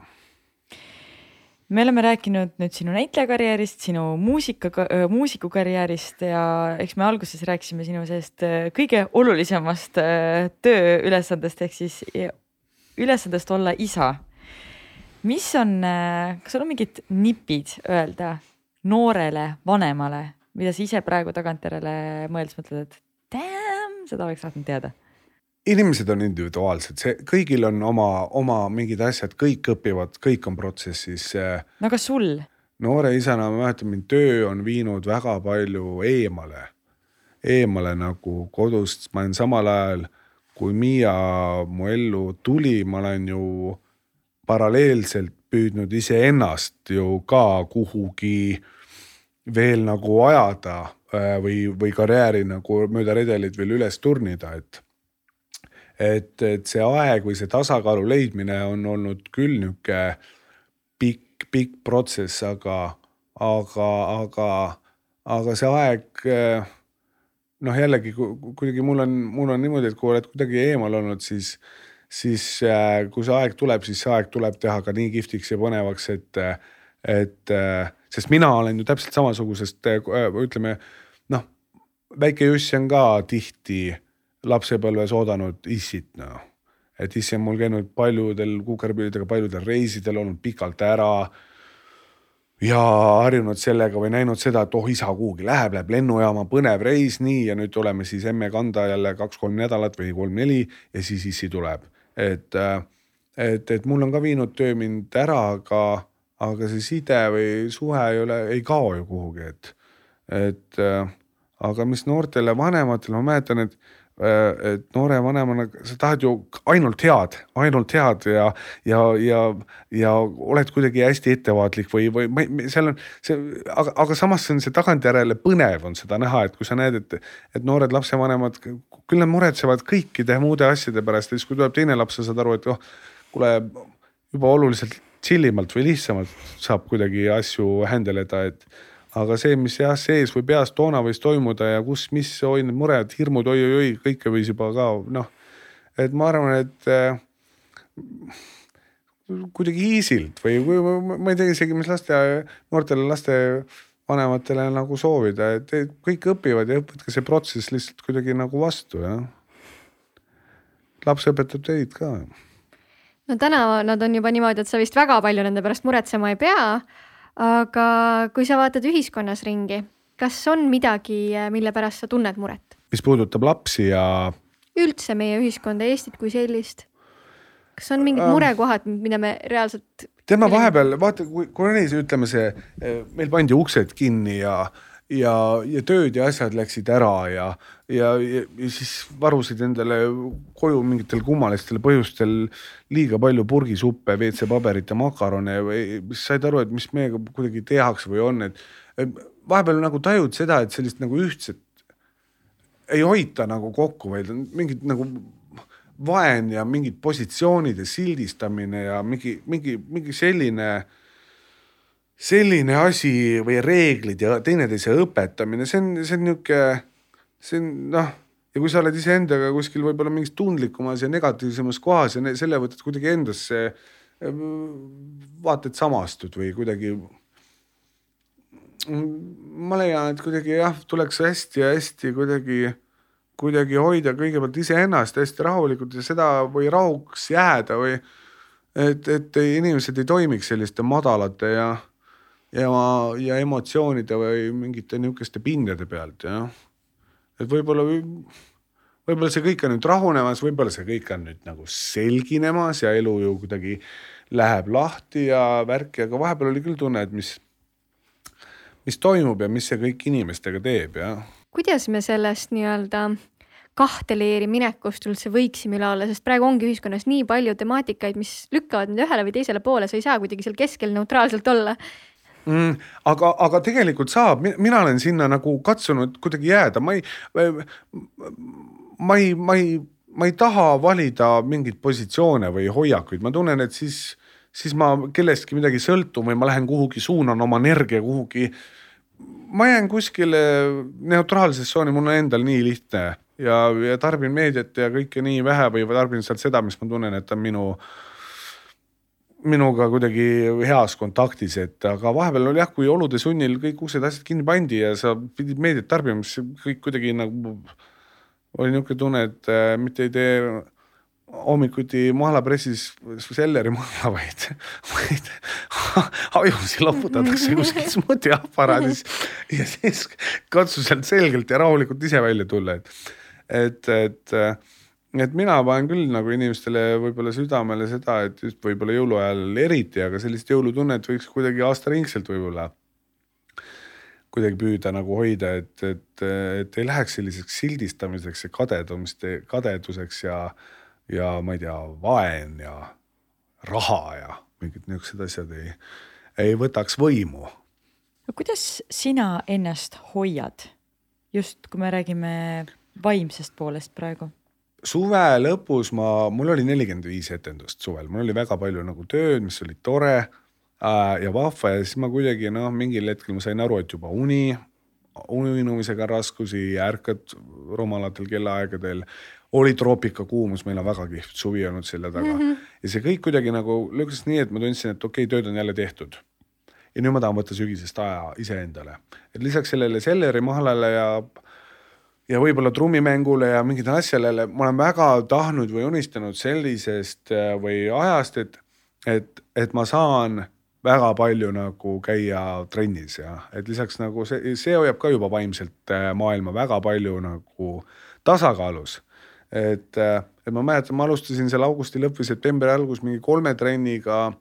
me oleme rääkinud nüüd sinu näitlejakarjäärist, sinu muusika, muusikukarjäärist ja eks me alguses rääkisime sinu sellest äh, kõige olulisemast tööülesandest ehk siis ülesandest olla isa. Mis on, kas sul on mingid nipid öelda noorele vanemale, mida sa ise praegu tagantjärele mõeldes mõtled, et damn, seda oleks tahtnud teada? inimesed on individuaalsed, see kõigil on oma, oma mingid asjad, kõik õpivad, kõik on protsessis. no kas sul? noore isana ma mäletan, mind töö on viinud väga palju eemale, eemale nagu kodust, ma olen samal ajal, kui Miia mu ellu tuli, ma olen ju paralleelselt püüdnud iseennast ju ka kuhugi veel nagu ajada äh, või, või karjääri nagu mööda redelit veel üles turnida, et et, et see aeg või see tasakaalu leidmine on olnud küll nihuke pikk, pikk protsess, aga, aga, aga, aga see aeg noh, jällegi kuidagi mul on, mul on niimoodi, et kui oled kuidagi eemal olnud, siis, siis äh, kui see aeg tuleb, siis see aeg tuleb teha ka nii kihvtiks ja põnevaks, et, et sest mina olen ju täpselt samasugusest, ütleme noh, väike Jussi on ka tihti lapsepõlves oodanud issit noh. et issi on mul käinud paljudel kukerpillidega, paljudel reisidel olnud pikalt ära. ja harjunud sellega või näinud seda, et oh isa kuhugi läheb, läheb lennujaama, põnev reis, nii ja nüüd tuleme siis emme kanda jälle kaks-kolm nädalat või kolm-neli ja siis issi tuleb, et, et, et mul on ka viinud töö mind ära, aga, aga see side või suhe ei ole, ei kao ju kuhugi, et, et aga mis noortele vanematele, ma mäletan, et Äh, et noore vanemana sa tahad ju ainult head, ainult head ja, ja, ja, ja oled kuidagi hästi ettevaatlik või, või ma seal on see, aga, aga samas on see tagantjärele põnev on seda näha, et kui sa näed, et, et noored lapsevanemad, küll nad muretsevad kõikide muude asjade pärast ja siis, kui tuleb teine laps, sa saad aru, et oh, kuule juba oluliselt chill imalt või lihtsamalt saab kuidagi asju handle eda, et aga see, mis jah sees või peas toona võis toimuda ja kus, mis oi need mured, hirmud oi-oi-oi, kõike võis juba ka noh. et ma arvan, et äh, kuidagi easy'lt või, või ma ei tea isegi, mis laste, noortele lastevanematele nagu soovida, et kõik õpivad ja võtke see protsess lihtsalt kuidagi nagu vastu jah. laps õpetab teid ka. no täna nad on juba niimoodi, et sa vist väga palju nende pärast muretsema ei pea aga kui sa vaatad ühiskonnas ringi, kas on midagi, mille pärast sa tunned muret? mis puudutab lapsi ja. üldse meie ühiskonda, Eestit kui sellist. kas on mingid ähm, murekohad, mida me reaalselt. tema vahepeal vaata, kui, see, ütleme see, meil pandi uksed kinni ja ja, ja tööd ja asjad läksid ära ja, ja, ja, ja siis varusid endale koju mingitel kummalistel põhjustel liiga palju purgisuppe, WC-paberit ja makarone või said aru, et mis meiega kuidagi tehakse või on, et vahepeal nagu tajud seda, et sellist nagu ühtset ei hoita nagu kokku, vaid on mingid nagu vaen ja mingid positsioonide sildistamine ja mingi, mingi, mingi selline selline asi või reeglid ja teineteise õpetamine, see on, see on nihuke, see on noh, ja kui sa oled iseendaga kuskil võib-olla mingis tundlikumas ja negatiivsemas kohas ja selle võtad kuidagi endasse, vaata, et samastud või kuidagi. ma leian, et kuidagi jah, tuleks hästi ja hästi kuidagi, kuidagi hoida kõigepealt iseennast hästi rahulikult ja seda või rahuks jääda või et, et inimesed ei toimiks selliste madalate ja ja, ja emotsioonide või mingite nihukeste pindade pealt jah. et võib-olla, võib-olla see kõik on nüüd rahunemas, võib-olla see kõik on nüüd nagu selginemas ja elu ju kuidagi läheb lahti ja värki, aga vahepeal oli küll tunne, et mis, mis toimub ja mis see kõik inimestega teeb ja. kuidas me sellest nii-öelda kahte leeri minekust üldse võiksime üle olla, sest praegu ongi ühiskonnas nii palju temaatikaid, mis lükkavad nüüd ühele või teisele poole, sa ei saa kuidagi seal keskel neutraalselt olla mm,. aga, aga tegelikult saab, mina olen sinna nagu katsunud kuidagi jääda, ma ei, ma ei, ma ei, ma ei taha valida mingeid positsioone või hoiakuid, ma tunnen, et siis, siis ma kellestki midagi sõltun või ma lähen kuhugi, suunan oma energia kuhugi. ma jään kuskile neutraalsesse tsooni, mul on endal nii lihtne ja, ja tarbin meediat ja kõike nii vähe või tarbin sealt seda, mis ma tunnen, et on minu äh, minuga kuidagi heas kontaktis, et aga vahepeal oli jah, kui olude sunnil kõik uksed, asjad kinni pandi ja sa pidid meediat tarbima, siis kõik kuidagi nagu oli niisugune tunne, et äh, mitte ei tee hommikuti mahlapressis selleri mahla, vaid, vaid (laughs) ajusi loputatakse (laughs) kuskil smuuti aparaadis ja siis katsu sealt selgelt ja rahulikult ise välja tulla, et, et, et et mina panen küll nagu inimestele võib-olla südamele seda, et just võib-olla jõuluajal eriti, aga sellist jõulutunnet võiks kuidagi aastaringselt võib-olla kuidagi püüda nagu hoida, et, et, et ei läheks selliseks sildistamiseks ja kadedumist, kadeduseks ja, ja ma ei tea, vaen ja raha ja mingid niisugused asjad ei, ei võtaks võimu. no kuidas sina ennast hoiad, just kui me räägime vaimsest poolest praegu? Suve lõpus ma, mul oli nelikümmend viis etendust suvel, mul oli väga palju nagu tööd, mis oli tore Äh, ja vahva. Ja siis ma kuidagi noh, mingil hetkel ma sain aru, et juba uni, uinumisega raskusi, ärkad rumalatel kellaaegadel. Oli troopikakuumus, meil on väga kihvt suvi olnud selja taga. Mm -hmm. ja see kõik kuidagi nagu lükkas nii, et ma tundsin, et okei okay,, tööd on jälle tehtud. ja nüüd ma tahan võtta sügisest aja iseendale, et lisaks sellele Selleri mahlale ja ja võib-olla trummimängule ja mingitele asjadele, ma olen väga tahtnud või unistanud sellisest äh, või ajast, et, et, et ma saan väga palju nagu käia trennis ja et lisaks nagu see, see hoiab ka juba vaimselt äh, maailma väga palju nagu tasakaalus. et, äh, et ma mäletan, ma alustasin seal augusti või septembri algus mingi kolme trenniga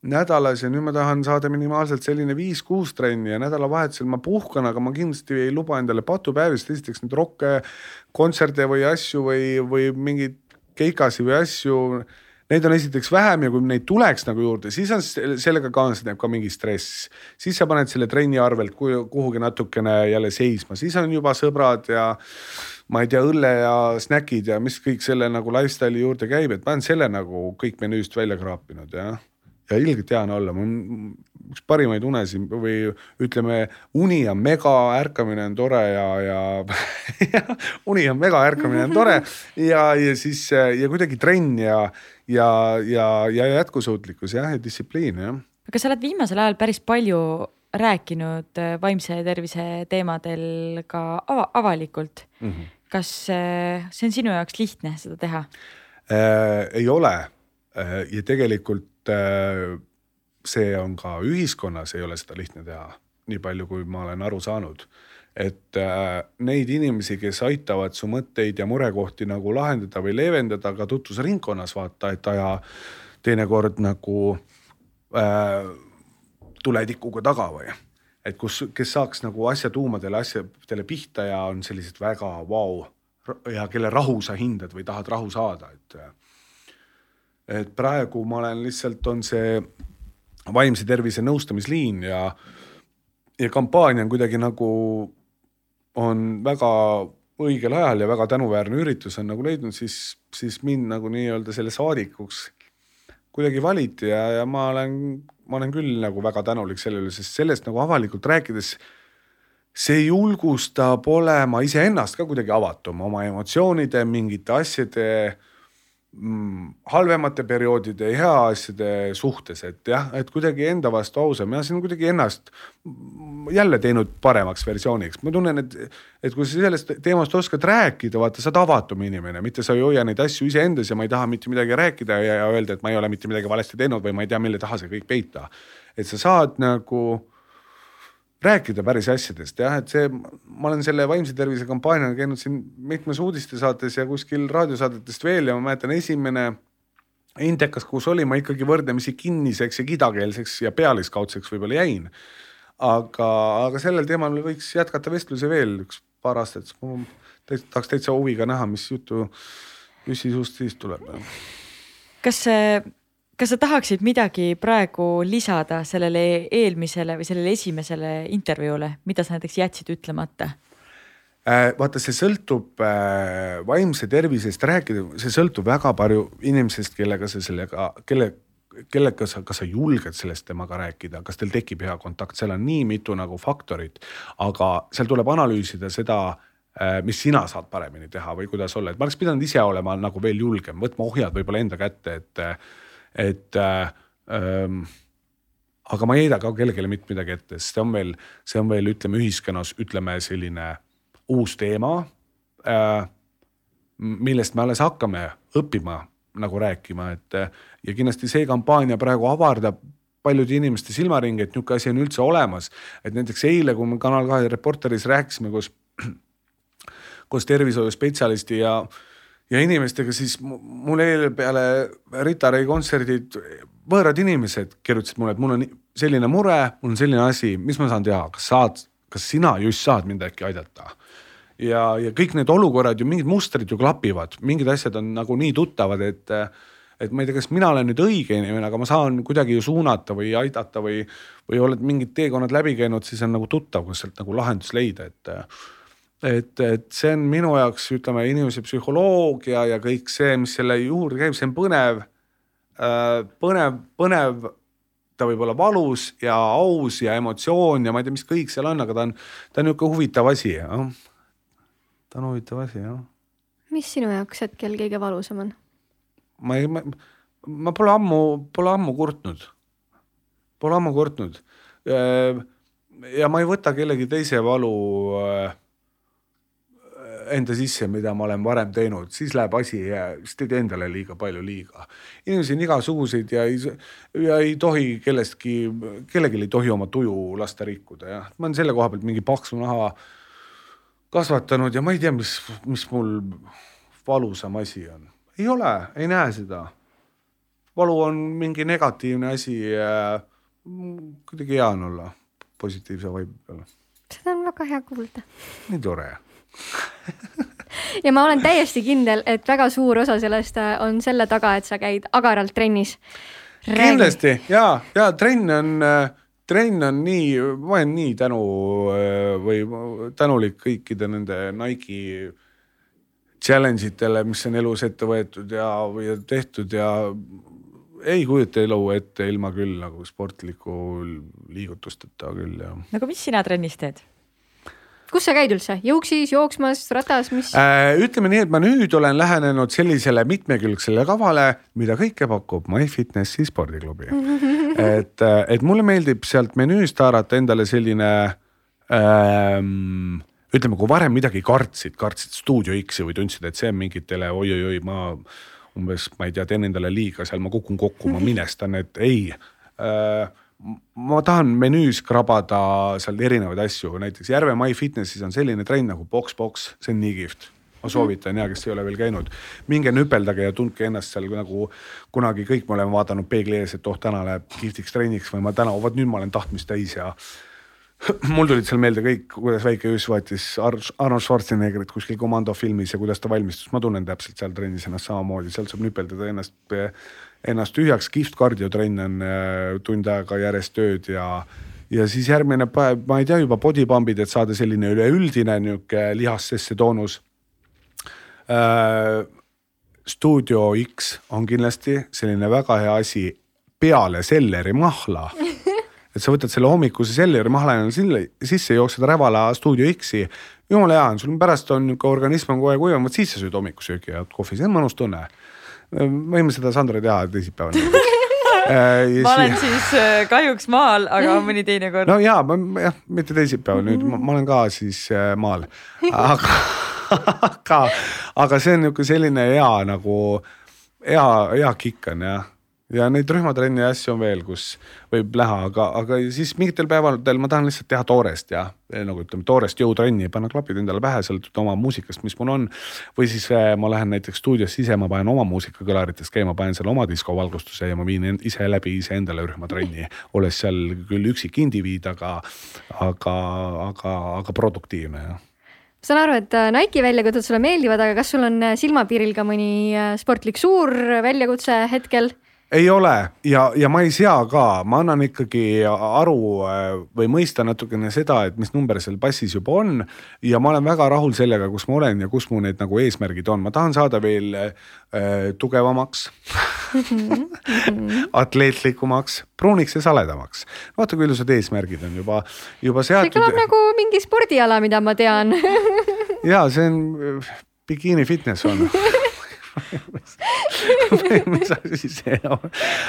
nädalas ja nüüd ma tahan saada minimaalselt selline viis-kuus trenni ja nädalavahetusel ma puhkan, aga ma kindlasti ei luba endale patupäevist, esiteks neid rokke, kontserte või asju või, või mingeid keikasi või asju Neid on esiteks vähem ja kui neid tuleks nagu juurde, siis on sellega kaasneb ka mingi stress. siis sa paned selle trenni arvelt kuhugi natukene jälle seisma, siis on juba sõbrad ja ma ei tea, õlle ja snäkid ja mis kõik selle nagu lifestyle'i juurde käib, et ma olen selle nagu kõik menüüst välja kraapinud jah ja ilgelt hea on olla, mul on üks parimaid unesid või ütleme, uni on mega, ärkamine on tore ja, ja (laughs) uni on mega, ärkamine on tore ja, ja siis ja kuidagi trenn ja, ja, ja, ja jätkusuutlikkus jah, ja distsipliin jah. aga sa oled viimasel ajal päris palju rääkinud äh, vaimse tervise teemadel ka ava avalikult mm. -hmm. kas äh, see on sinu jaoks lihtne seda teha äh,? ei ole äh, ja tegelikult see on ka ühiskonnas ei ole seda lihtne teha, nii palju, kui ma olen aru saanud. et äh, neid inimesi, kes aitavad su mõtteid ja murekohti nagu lahendada või leevendada ka tutvusringkonnas vaata, et aja teinekord nagu äh, tuletikuga taga või et kus, kes saaks nagu asja tuumadele asjadele pihta ja on sellised väga vau wow, ja kelle rahu sa hindad või tahad rahu saada, et äh, et praegu ma olen lihtsalt, on see vaimse tervise nõustamisliin ja, ja kampaania on kuidagi nagu, on väga õigel ajal ja väga tänuväärne üritus on nagu leidnud, siis, siis mind nagu nii-öelda selle saadikuks kuidagi valiti ja, ja ma olen, ma olen küll nagu väga tänulik selle üle, sest sellest nagu avalikult rääkides see julgustab olema iseennast ka kuidagi avatum oma emotsioonide, mingite asjade mm, halvemate perioodide ja hea asjade suhtes, et jah, et kuidagi enda vastu ausam ja see on kuidagi ennast jälle teinud paremaks versiooniks. ma tunnen, et, et kui sa sellest teemast oskad rääkida, vaata, sa oled avatum inimene, mitte sa ei hoia neid asju iseendas ja ma ei taha mitte midagi rääkida ja, ja öelda, et ma ei ole mitte midagi valesti teinud või ma ei tea, mille taha see kõik peita. et sa saad nagu rääkida päris asjadest jah, et see, ma olen selle vaimse tervise kampaaniaga käinud siin mitmes uudistesaates ja kuskil raadiosaadetest veel ja ma mäletan esimene Indekas, kus oli, ma ikkagi võrdlemisi kinniseks ja kidakeelseks ja pealiskaudseks võib-olla jäin. aga, aga sellel teemal võiks jätkata vestlusi veel üks paar aastat, ma tahaks täitsa huviga näha, mis juttu Jüssi suust siis tuleb. kas see kas sa tahaksid midagi praegu lisada sellele eelmisele või sellele esimesele intervjuule, mida sa näiteks jätsid ütlemata? Äh, vaata, see sõltub äh, vaimse tervisest rääkida, see sõltub väga palju inimesest, kellega sa sellega, kelle, kellega sa, kas sa julged sellest temaga rääkida, kas teil tekib hea kontakt, seal on nii mitu nagu faktorit, aga seal tuleb analüüsida seda äh, mis sina saad paremini teha või kuidas olla, et ma oleks pidanud ise olema nagu veel julgem, võtma ohjad võib-olla enda kätte, et et äh, ähm, aga ma ei heida ka kellelegi mitte midagi ette, sest see on veel, see on veel, ütleme ühiskonnas, ütleme selline uus teema äh,. millest me alles hakkame õppima nagu rääkima, et ja kindlasti see kampaania praegu avardab paljude inimeste silmaringi, et niisugune asi on üldse olemas. et näiteks eile, kui me Kanal kahe Reporteris rääkisime koos, (clears throat) koos tervishoiuspetsialisti ja ja inimestega, siis mu- mul eile peale Rita Ray kontserdid võõrad inimesed kirjutasid mulle, et mul on selline mure, mul on selline asi, mis ma saan teha, kas saad, kas sina just saad mind äkki aidata? ja, ja kõik need olukorrad ju mingid mustrid ju klapivad, mingid asjad on nagu nii tuttavad, et et ma ei tea, kas mina olen nüüd õige inimene, aga ma saan kuidagi ju suunata või aidata või, või oled mingid teekonnad läbi käinud, siis on nagu tuttav, kus sealt nagu lahendus leida, et et, et see on minu jaoks, ütleme, inimese psühholoogia ja kõik see, mis selle juurde käib, see on põnev äh,, põnev, põnev ta võib olla valus ja aus ja emotsioon ja ma ei tea, mis kõik seal on, aga ta on, ta on niisugune huvitav asi, jah. ta on huvitav asi, jah. mis sinu jaoks hetkel kõige valusam on? ma ei, ma pole ammu, pole ammu kurtnud, pole ammu kurtnud. ja ma ei võta kellegi teise valu äh, enda sisse, mida ma olen varem teinud, siis läheb asi, siis teed endale liiga palju liiga. inimesi on igasuguseid ja ei, ja ei tohi kellestki, kellelgi ei tohi oma tuju lasta rikkuda, jah. ma olen selle koha pealt mingi paksu naha kasvatanud ja ma ei tea, mis, mis mul valusam asi on. ei ole, ei näe seda. valu on mingi negatiivne asi kuidagi hea on olla positiivse vaibu peal. seda on väga hea kuulda. nii tore (laughs) ja ma olen täiesti kindel, et väga suur osa sellest äh, on selle taga, et sa käid agaralt trennis. kindlasti ja, ja trenn on, äh, trenn on nii, ma olen nii tänu äh, või tänulik kõikide nende Nike'i challenge itele, mis on elus ette võetud ja, või tehtud ja ei kujuta elu ette ilma küll nagu sportliku liigutusteta küll ja. no aga mis sina trennis teed? Kus sa käid üldse, jõuksis, jooksmas, ratas, mis äh,? ütleme nii, et ma nüüd olen lähenenud sellisele mitmekülgsele kavale, mida kõike pakub MyFitnessi spordiklubi (laughs) et, et mulle meeldib sealt menüüst haarata endale selline ähm, ütleme, kui varem midagi kartsid, kartsid Stuudio X-i või tundsid, et see on mingitele oi-oi-oi, ma umbes, ma ei tea, teen endale liiga, seal ma kukun kokku, ma minestan, et ei äh, ma tahan menüüs krabada seal erinevaid asju, näiteks Järve MyFitnessis on selline trenn nagu Box Box, see on nii kihvt. Ma soovitan ja kes ei ole veel käinud, minge nüpeldage ja tundke ennast seal nagu kunagi kõik me oleme vaadanud peegli ees, et oh, täna läheb kihvtiks treeniks või ma täna, vot nüüd ma olen tahtmist täis ja (clears throat) mul tulid seal meelde kõik, kuidas väike Jüss võttis Arnold Schwarzeneggerit kuskil komando filmis ja kuidas ta valmistus, ma tunnen täpselt seal trennis ennast samamoodi, sealt saab nüpeldada ennast ennast tühjaks, kihvt kardiotrenn on äh, tund aega järjest tööd ja ja siis järgmine päev, ma ei tea juba body pump'id, et saada selline üleüldine nihuke lihassesse toonus äh,. Stuudio X on kindlasti selline väga hea asi peale selleri mahla (laughs) et sa võtad selle hommikuse selleri mahla sisse, jooksed Rävala Stuudio X-i. jumala hea on, sul pärast on nihuke organism on kogu aeg kuivam, vot siis sa sööd hommikusööki ja kohvi, see on mõnus tunne võime seda Sandra teha teisipäeval (laughs) äh, ma olen siis äh, kahjuks maal, aga mõni teine kord. no ja, jah, mitte teisipäeval nüüd, ma olen ka siis äh, maal, aga aga, aga see on niisugune selline hea nagu hea, hea kikk on jah ja neid rühmatrenni asju on veel, kus võib näha, aga, aga siis mingitel päevadel ma tahan lihtsalt teha toorest ja nagu ütleme, toorest jõutrenni, panna klapid endale pähe, sõltuvalt oma muusikast, mis mul on. või siis äh, ma lähen näiteks stuudiosse ise, ma panen oma muusika kõlarites käima, panen seal oma diskovalgustuse ja ma viin ise läbi iseendale rühmatrenni, olles seal küll üksik indiviid, aga, aga, aga, aga produktiivne jah saan aru, et äh, Nike'i väljakutsed sulle meeldivad, aga kas sul on äh, silmapiiril ka mõni sportlik suur väljakutse hetkel? Ei ole ja, ja ma ei sea ka, ma annan ikkagi aru äh, või mõista natukene seda, et mis number seal passis juba on. ja ma olen väga rahul sellega, kus ma olen ja kus mu need nagu eesmärgid on, ma tahan saada veel äh, tugevamaks (laughs) atleetlikumaks, pruuniks ja saledamaks. vaata, kui ilusad eesmärgid on juba, juba seatud. see kõlab nagu mingi spordiala, mida ma tean (laughs) ja see on äh, bikiini fitness on (laughs) mis asi see on,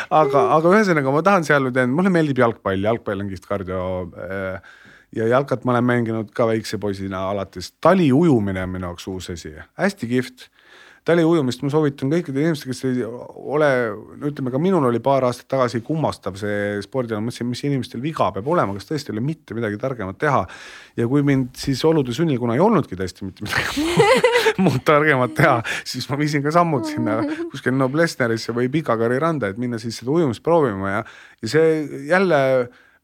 aga, aga ühesõnaga ma tahan seal nüüd, mulle meeldib jalgpall, jalgpall on kihvt kardio. Äh, ja jalkat ma olen mänginud ka väikse poisina alates, taliujumine on minu jaoks uus asi, hästi kihvt taliujumist ma soovitan kõikidele inimestele, kes ei ole, ütleme ka minul oli paar aastat tagasi kummastav see spordiala, mõtlesin, mis inimestel viga peab olema, kas tõesti ei ole mitte midagi targemat teha. ja kui mind siis olude sunnil, kuna ei olnudki tõesti mitte midagi (laughs) muud targemat teha, siis ma viisin ka sammud sinna kuskil Noblessnerisse või Pikakari randa, et minna siis seda ujumist proovima ja, ja see jälle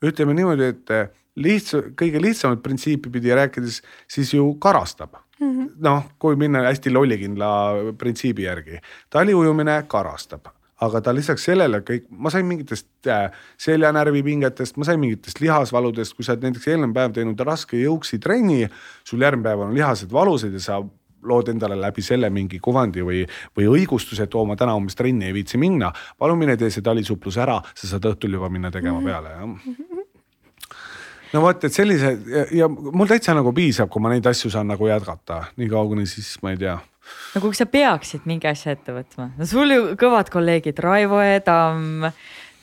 ütleme niimoodi, et lihtsa, kõige lihtsamat printsiipi pidi rääkides, siis ju karastab mm -hmm.. noh, kui minna hästi lollikindla printsiibi järgi, taliujumine karastab aga ta lisaks sellele kõik, ma sain mingitest äh, seljanärvipingetest, ma sain mingitest lihasvaludest, kui sa oled näiteks eelmine päev teinud raske jõuksitrenni, sul järgmine päev on lihased valusad ja sa lood endale läbi selle mingi kuvandi või, või õigustuse, et oo, ma täna hommist trenni ei viitsi minna. palun mine tee see talisuplus ära, sa saad õhtul juba minna tegema peale, jah no vot, et sellise ja, ja mul täitsa nagu piisab, kui ma neid asju saan nagu jätkata, nii kaua kuni siis ma ei tea. no kui sa peaksid mingi asja ette võtma, no sul ju kõvad kolleegid Raivo Edam.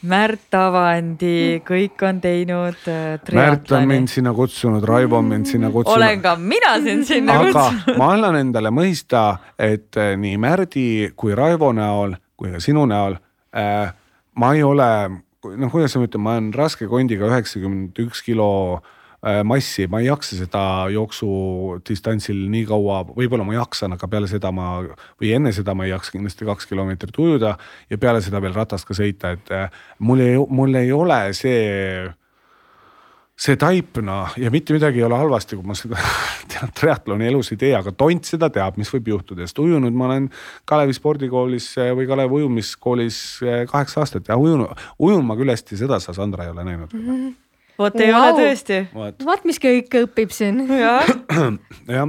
Märt Avandi, kõik on teinud äh,. Märt on mind sinna kutsunud, Raivo on mind sinna kutsunud. olen ka mina sind sinna aga kutsunud. ma annan endale mõista, et äh, nii Märdi kui Raivo näol kui ka sinu näol äh, ma ei ole noh, kuidas ma ütlen, ma olen raske kondiga üheksakümmend üks kilo äh, massi, ma ei jaksa seda jooksudistantsil nii kaua, võib-olla ma jaksan, aga peale seda ma või enne seda ma ei jaksa kindlasti kaks kilomeetrit ujuda ja peale seda veel ratast ka sõita, et äh, mul ei, mul ei ole see see taip noh ja mitte midagi ei ole halvasti, kui ma seda (laughs) triatloni elus ei tee, aga tont seda teab, mis võib juhtuda, sest ujunud ma olen Kalevi spordikoolis eh, või Kalevi ujumiskoolis eh, kaheksa aastat ja ujunud, ujun ma küll hästi, seda sa, Sandra, ei ole näinud mm. -hmm. vot ei wow. ole tõesti. vaat mis kõik õpib siin. jah (clears throat) ja.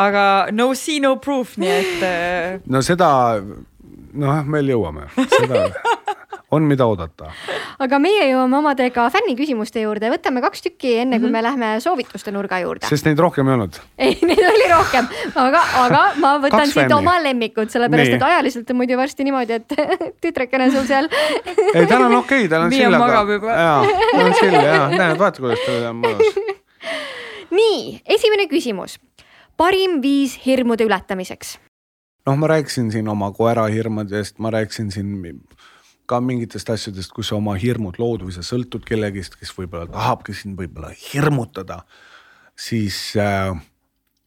aga no see no proof, nii et. Eh, no seda, noh, meil jõuame, seda (laughs) on, mida oodata. aga meie jõuame omadega fänniküsimuste juurde, võtame kaks tükki, enne kui mm -hmm. me lähme soovituste nurga juurde. sest neid rohkem ei olnud. ei, neid oli rohkem, aga, aga ma võtan kaks siit fänni. oma lemmikud, sellepärast Nii. et ajaliselt on muidu varsti niimoodi, et (laughs) tütrekene sul seal ei, tal on okei okay,, tal on sill, aga. jaa, tal on sill ja, näed, vaata, kuidas tal on mõnus. (laughs) nii, esimene küsimus. parim viis hirmude ületamiseks noh, ma rääkisin siin oma koera hirmudest, ma rääkisin siin ka mingitest asjadest, kus sa oma hirmud lood või sa sõltud kellegist, kes võib-olla tahabki sind võib-olla hirmutada, siis äh,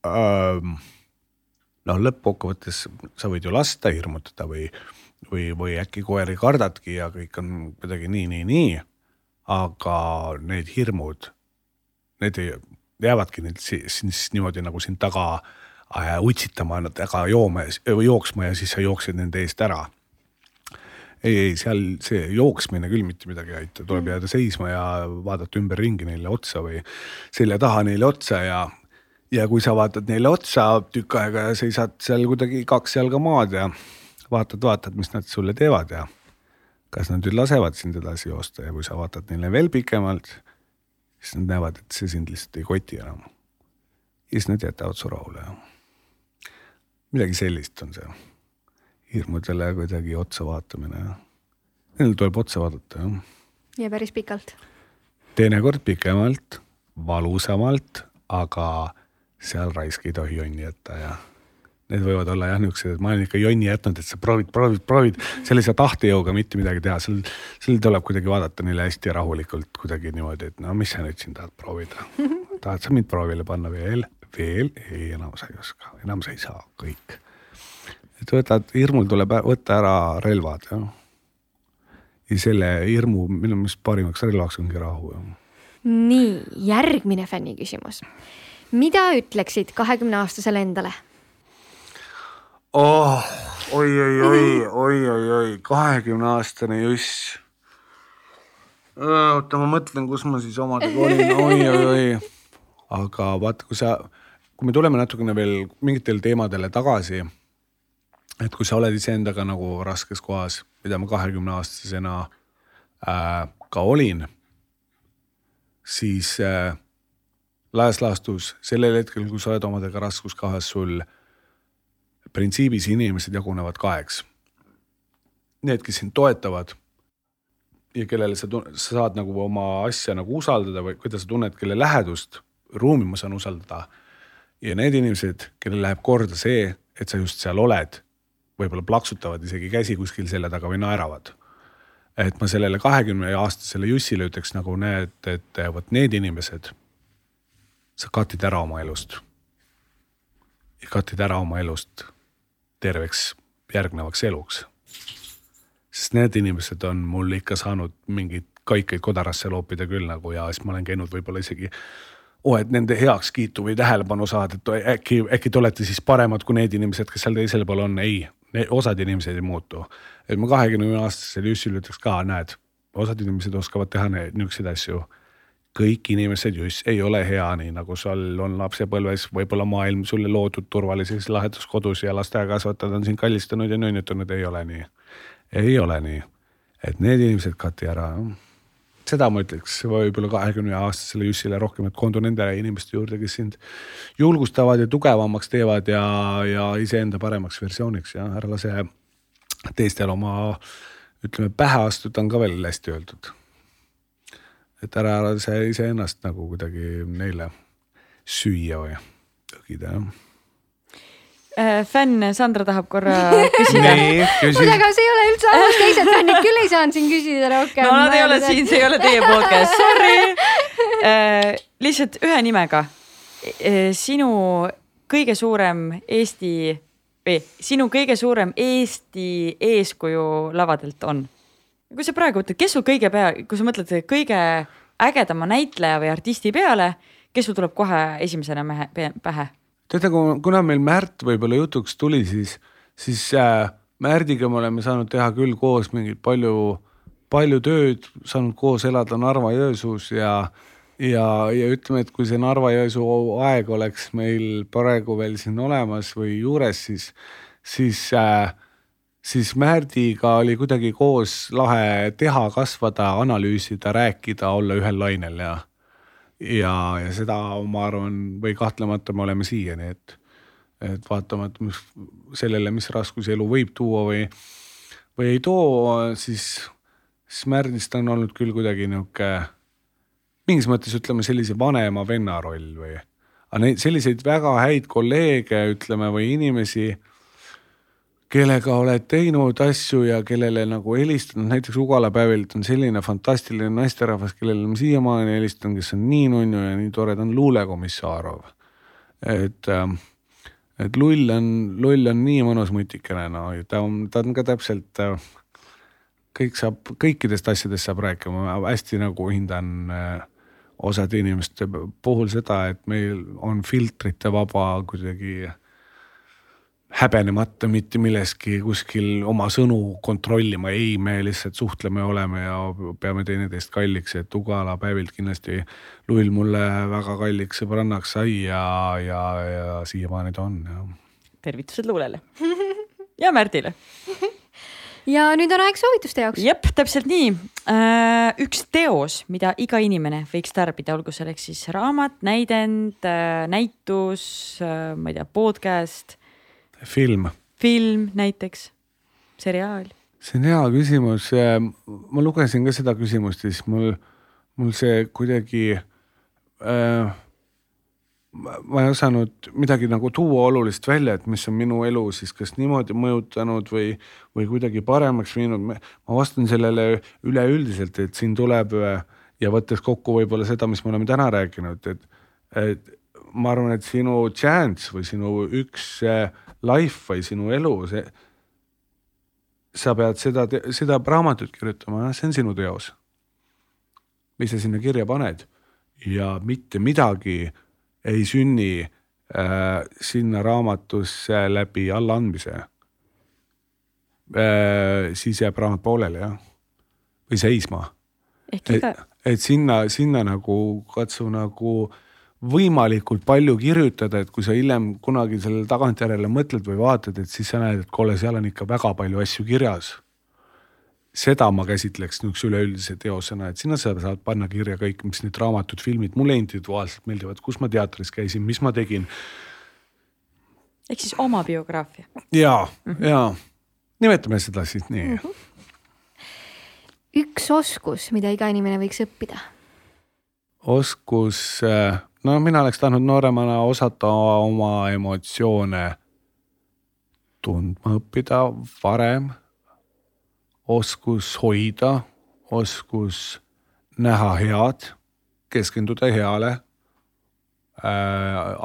äh, noh, lõppkokkuvõttes sa võid ju lasta hirmutada või, või, või äkki koeri kardadki ja kõik on kuidagi nii, nii, nii. aga need hirmud, need jäävadki nüüd siis niimoodi nagu sind taga äh, utsitama, taga jooma või jooksma ja siis sa jooksed nende eest ära ei, ei seal see jooksmine küll mitte midagi ei aita, tuleb jääda seisma ja vaadata ümberringi neile otsa või selja taha neile otsa ja. ja kui sa vaatad neile otsa tükk aega ja seisad seal kuidagi kaks jalga maad ja vaatad, vaatad, mis nad sulle teevad ja kas nad nüüd lasevad sind edasi joosta ja kui sa vaatad neile veel pikemalt, siis nad näevad, et see sind lihtsalt ei koti enam. ja siis nad jätavad su rahule. midagi sellist on see hirmudele kuidagi otsa vaatamine. Neil tuleb otsa vaadata jah. ja päris pikalt. teinekord pikemalt, valusamalt, aga seal raisk ei tohi jonni jätta ja need võivad olla jah niisugused, ma olen ikka jonni jätnud, et sa proovid, proovid, proovid sellise tahtejõuga mitte midagi teha, sul, sul tuleb kuidagi vaadata neile hästi rahulikult kuidagi niimoodi, et no mis sa nüüd siin tahad proovida. (laughs) tahad sa mind proovile panna veel, veel, ei enam sa ei oska, enam sa ei saa, kõik et võtad, hirmul tuleb võtta ära relvad, jah. ja selle hirmu minu meelest parimaks relvaks ongi rahu, nii, järgmine fänni küsimus. mida ütleksid kahekümne aastasele endale oh,? oi, oi, oi, oi, oi, oi, kahekümne aastane juss. oota, ma mõtlen, kus ma siis omadega olin, (laughs) oi, oi, oi. aga vaata, kui sa, kui me tuleme natukene veel mingitele teemadele tagasi et kui sa oled iseendaga nagu raskes kohas, mida ma kahekümne aastasena äh, ka olin, siis äh, laias laastus sellel hetkel, kui sa oled omadega raskuskohas, sul printsiibis inimesed jagunevad kaheks. Need, kes sind toetavad ja kellele sa, sa saad nagu oma asja nagu usaldada või kuidas sa tunned, kelle lähedust, ruumi ma saan usaldada. ja need inimesed, kellel läheb korda see, et sa just seal oled võib-olla plaksutavad isegi käsi kuskil selja taga või naeravad. et ma sellele kahekümne aastasele Jussile ütleks nagu näed, et vot need inimesed, sa katid ära oma elust. ja katid ära oma elust terveks järgnevaks eluks. sest need inimesed on mul ikka saanud mingeid kaikaid kodarasse loopida küll nagu ja siis ma olen käinud võib-olla isegi oh, et nende heakskiitu või tähelepanu saada, et äkki, äkki te olete siis paremad kui need inimesed, kes seal teisel pool on, ei, osad inimesed ei muutu. et ma kahekümne aastasele Jussile ütleks ka, näed, osad inimesed oskavad teha niisuguseid asju. kõik inimesed Juss ei ole hea, nii nagu sul on lapsepõlves võib-olla maailm sulle loodud turvalises lahedas kodus ja lasteaiakasvatajad on sind kallistanud ja nönnitanud, ei ole nii. ei ole nii, et need inimesed kati ära seda ma ütleks võib-olla kahekümne aastasele Jussile rohkem, et koondu nende inimeste juurde, kes sind julgustavad ja tugevamaks teevad ja, ja iseenda paremaks versiooniks ja ära lase teistel oma ütleme pähe astuda, on ka veel hästi öeldud. et ära lase iseennast nagu kuidagi neile süüa või õgida jah fänn Sandra tahab korra (laughs) küsida. kuule, aga see ei ole üldse aus, teised fännid küll ei saanud siin küsida rohkem. no nad ei ole siin, see ei ole teie podcast, sorry (laughs) äh,. lihtsalt ühe nimega. Äh, sinu kõige suurem Eesti või sinu kõige suurem Eesti eeskuju lavadelt on? kui sa praegu ütled, kes sul kõige pea, kui sa mõtled kõige ägedama näitleja või artisti peale, kes sul tuleb kohe esimesena mehe pähe? Teate, kuna meil Märt võib-olla jutuks tuli, siis, siis äh, Märdiga me oleme saanud teha küll koos mingit palju, palju tööd, saanud koos elada Narva-Jõesuus ja, ja, ja ütleme, et kui see Narva-Jõesuu aeg oleks meil praegu veel siin olemas või juures, siis, siis äh, siis Märdiga oli kuidagi koos lahe teha, kasvada, analüüsida, rääkida, olla ühel lainel ja ja, ja seda ma arvan, või kahtlemata me oleme siiani, et, et vaatamata mis, sellele, mis raskusi elu võib tuua või, või ei too, siis, siis Märdist on olnud küll kuidagi nihuke mingis mõttes ütleme sellise vanema venna roll või. aga neid selliseid väga häid kolleege, ütleme, või inimesi kellega oled teinud asju ja kellele nagu helistanud, näiteks Ugala Päevilt on selline fantastiline naisterahvas, kellele ma siiamaani helistan, kes on nii nunnu ja nii tore, ta on luulekomissarov. et, ähm, et lull on, lull on nii mõnus mutikene, no ta on, ta on ka täpselt, äh, kõik saab, kõikidest asjadest saab rääkima, ma hästi nagu hindan äh, osade inimeste puhul seda, et meil on filtrite vaba kuidagi häbenemata mitte milleski kuskil oma sõnu kontrollima, ei, me lihtsalt suhtleme, oleme ja peame teineteist kalliks, et Ugala päevilt kindlasti Luil mulle väga kalliks sõbrannaks sai ja, ja, ja siiamaani ta on ja. tervitused Luulele (laughs) ja Märdile (laughs) ja nüüd on aeg soovituste jaoks. jep, täpselt nii. Äh, üks teos, mida iga inimene võiks tarbida, olgu selleks siis raamat, näidend, äh, näitus, äh, ma ei tea, podcast film. film näiteks, seriaal? see on hea küsimus. ma lugesin ka seda küsimust ja siis mul, mul see kuidagi äh,. ma ei osanud midagi nagu tuua olulist välja, et mis on minu elu siis kas niimoodi mõjutanud või, või kuidagi paremaks viinud. ma vastan sellele üleüldiselt, et siin tuleb ja võttes kokku võib-olla seda, mis me oleme täna rääkinud, et, et ma arvan, et sinu chance või sinu üks äh, life või sinu elu, see, sa pead seda, seda raamatut kirjutama, see on sinu teos. mis sa sinna kirja paned ja mitte midagi ei sünni äh, sinna raamatusse läbi allaandmise äh,. siis jääb raamat pooleli jah, või seisma. et, et sinna, sinna nagu katsu nagu äh, võimalikult palju kirjutada, et kui sa hiljem kunagi sellele tagantjärele mõtled või vaatad, et siis sa näed, et kuule, seal on ikka väga palju asju kirjas. seda ma käsitleks niisuguse üleüldise teosena, et sinna sa saad panna kirja kõik, mis need raamatud, filmid mulle individuaalselt meeldivad, kus ma teatris käisin, mis ma tegin. ehk siis oma biograafia. ja mm, -hmm. ja nimetame seda siis nii mm. -hmm. üks oskus, mida iga inimene võiks õppida oskus äh, no mina oleks tahtnud nooremana osata oma emotsioone tundma õppida varem, oskus hoida, oskus näha head, keskenduda heale äh,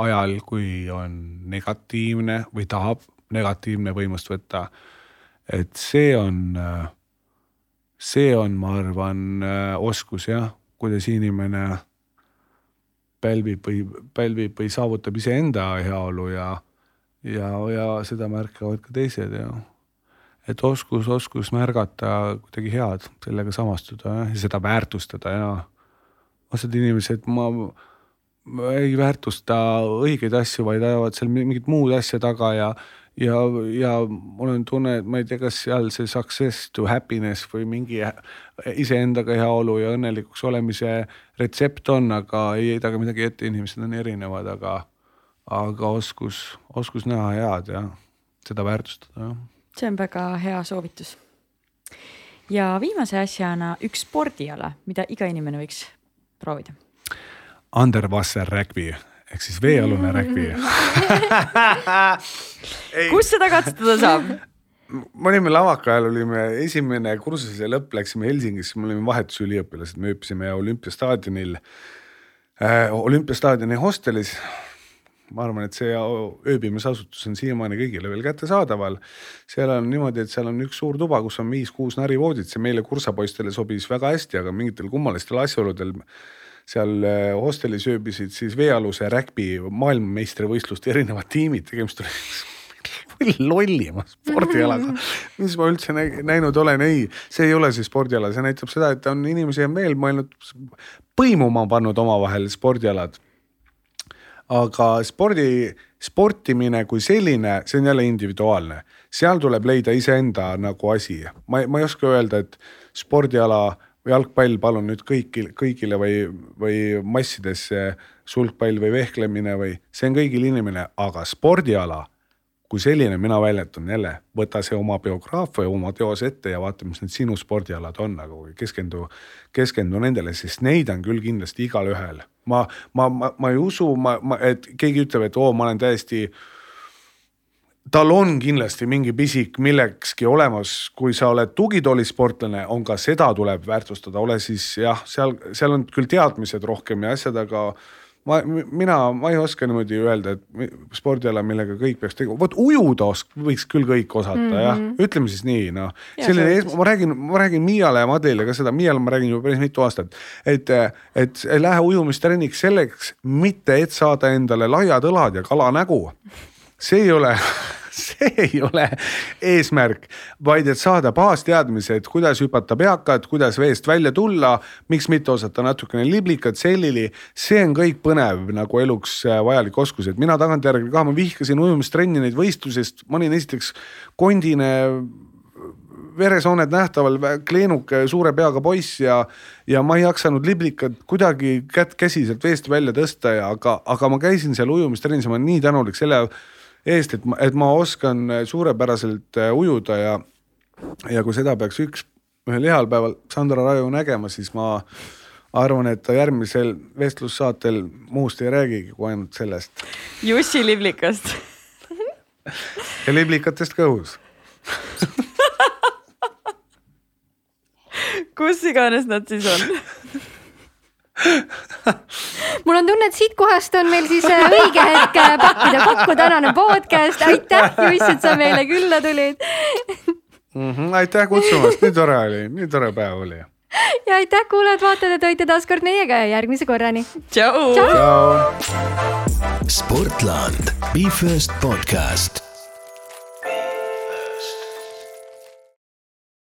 ajal, kui on negatiivne või tahab negatiivne võimust võtta. et see on äh, see on, ma arvan, äh, oskus jah, kuidas inimene pälvib või pälvib või saavutab iseenda heaolu ja, ja, ja seda märkavad ka teised ja et oskus, oskus märgata kuidagi head, sellega samastuda ja seda väärtustada ja osad inimesed, ma, ei väärtusta õigeid asju, vaid ajavad seal mingit muud asja taga ja ja, ja mul on tunne, et ma ei tea, kas seal see success to happiness või mingi iseendaga heaolu ja õnnelikuks olemise retsept on, aga ei heida ka midagi ette, inimesed on erinevad, aga, aga oskus, oskus näha head ja seda väärtustada, jah. see on väga hea soovitus. ja viimase asjana üks spordiala, mida iga inimene võiks proovida. Underwasser rugby ehk siis veealune räkvi (laughs) kus seda katsetada saab? me olime lavaka ajal, olime esimene kursuse lõpp, läksime Helsingisse, me olime vahetusüliõpilased, me ööbisime olümpiastaadionil äh,, olümpiastaadioni hostelis. ma arvan, et see ööbimisasutus on siiamaani kõigile veel kättesaadaval. seal on niimoodi, et seal on üks suur tuba, kus on viis-kuus narivoodit, see meile kursapoistele sobis väga hästi, aga mingitel kummalistel asjaoludel seal äh, hostelis ööbisid siis veealuse räkbi maailmameistrivõistluste erinevad tiimid, tegemist oli (laughs) lollima spordialaga, mis ma üldse näinud olen, ei, see ei ole see spordiala, see näitab seda, et on inimesi on veel mõelnud põimuma pannud omavahel spordialad. aga spordi, sportimine kui selline, see on jälle individuaalne, seal tuleb leida iseenda nagu asi, ma, ma ei oska öelda, et spordiala jalgpall, palun nüüd kõiki, kõigile või, või massidesse sulgpall või vehklemine või see on kõigile inimene, aga spordiala kui selline mina väljendan jälle, võta see oma biograafia, oma teos ette ja vaata, mis need sinu spordialad on, nagu keskendu, keskendu nendele, sest neid on küll kindlasti igalühel. ma, ma, ma, ma ei usu, ma, ma, et keegi ütleb, et oo, ma olen täiesti äh, tal on kindlasti mingi pisik millekski olemas, kui sa oled tugitoolisportlane, on ka seda tuleb väärtustada, ole siis jah, seal, seal on küll teadmised rohkem ja asjad, aga ma, mina, ma ei oska niimoodi öelda, et spordiala, millega kõik peaks tegema, vot ujuda osk-, võiks küll kõik osata mm -hmm. jah, mhm. ütleme siis nii noh. selline, ma räägin, ma räägin Miiale ja Madlile ka seda, Miiale ma räägin juba päris mitu aastat, et, et lähe ujumistrenniks selleks, mitte et saada endale laiad õlad ja kala nägu see ei ole (laughs) see ei ole eesmärk, vaid et saada baasteadmised, kuidas hüpata peakad, kuidas veest välja tulla, miks mitte osata natukene liblikat, sellili. see on kõik põnev nagu eluks äh, vajalik oskus, et mina tagantjärgi ka, ma vihkasin ujumistrenni neid võistlusest, ma olin esiteks kondine veresooned nähtaval, kleenuke, suure peaga poiss ja, ja ma ei jaksanud liblikat kuidagi kätt käsi sealt veest välja tõsta ja aga, aga ma käisin seal ujumistrennis ja ma olen nii tänulik selle eest, et ma, et ma oskan suurepäraselt äh, ujuda ja, ja kui seda peaks üks, ühel heal päeval Sandra Raju nägema, siis ma arvan, et ta järgmisel vestlussaatel muust ei räägigi kui ainult sellest. Jussi liblikast. Ja liblikatest kõhus (laughs) kus iganes nad siis on mul on tunne, et siitkohast on meil siis äh, õige hetk äh, pakkida kokku tänane podcast, aitäh Juss, et sa meile külla tulid. Mm. -hmm, aitäh kutsumast, nii tore oli, nii tore päev oli. ja aitäh kuulajad-vaatajad, et olite taas kord meiega ja järgmise korrani. tšau.. Sportland, Be First podcast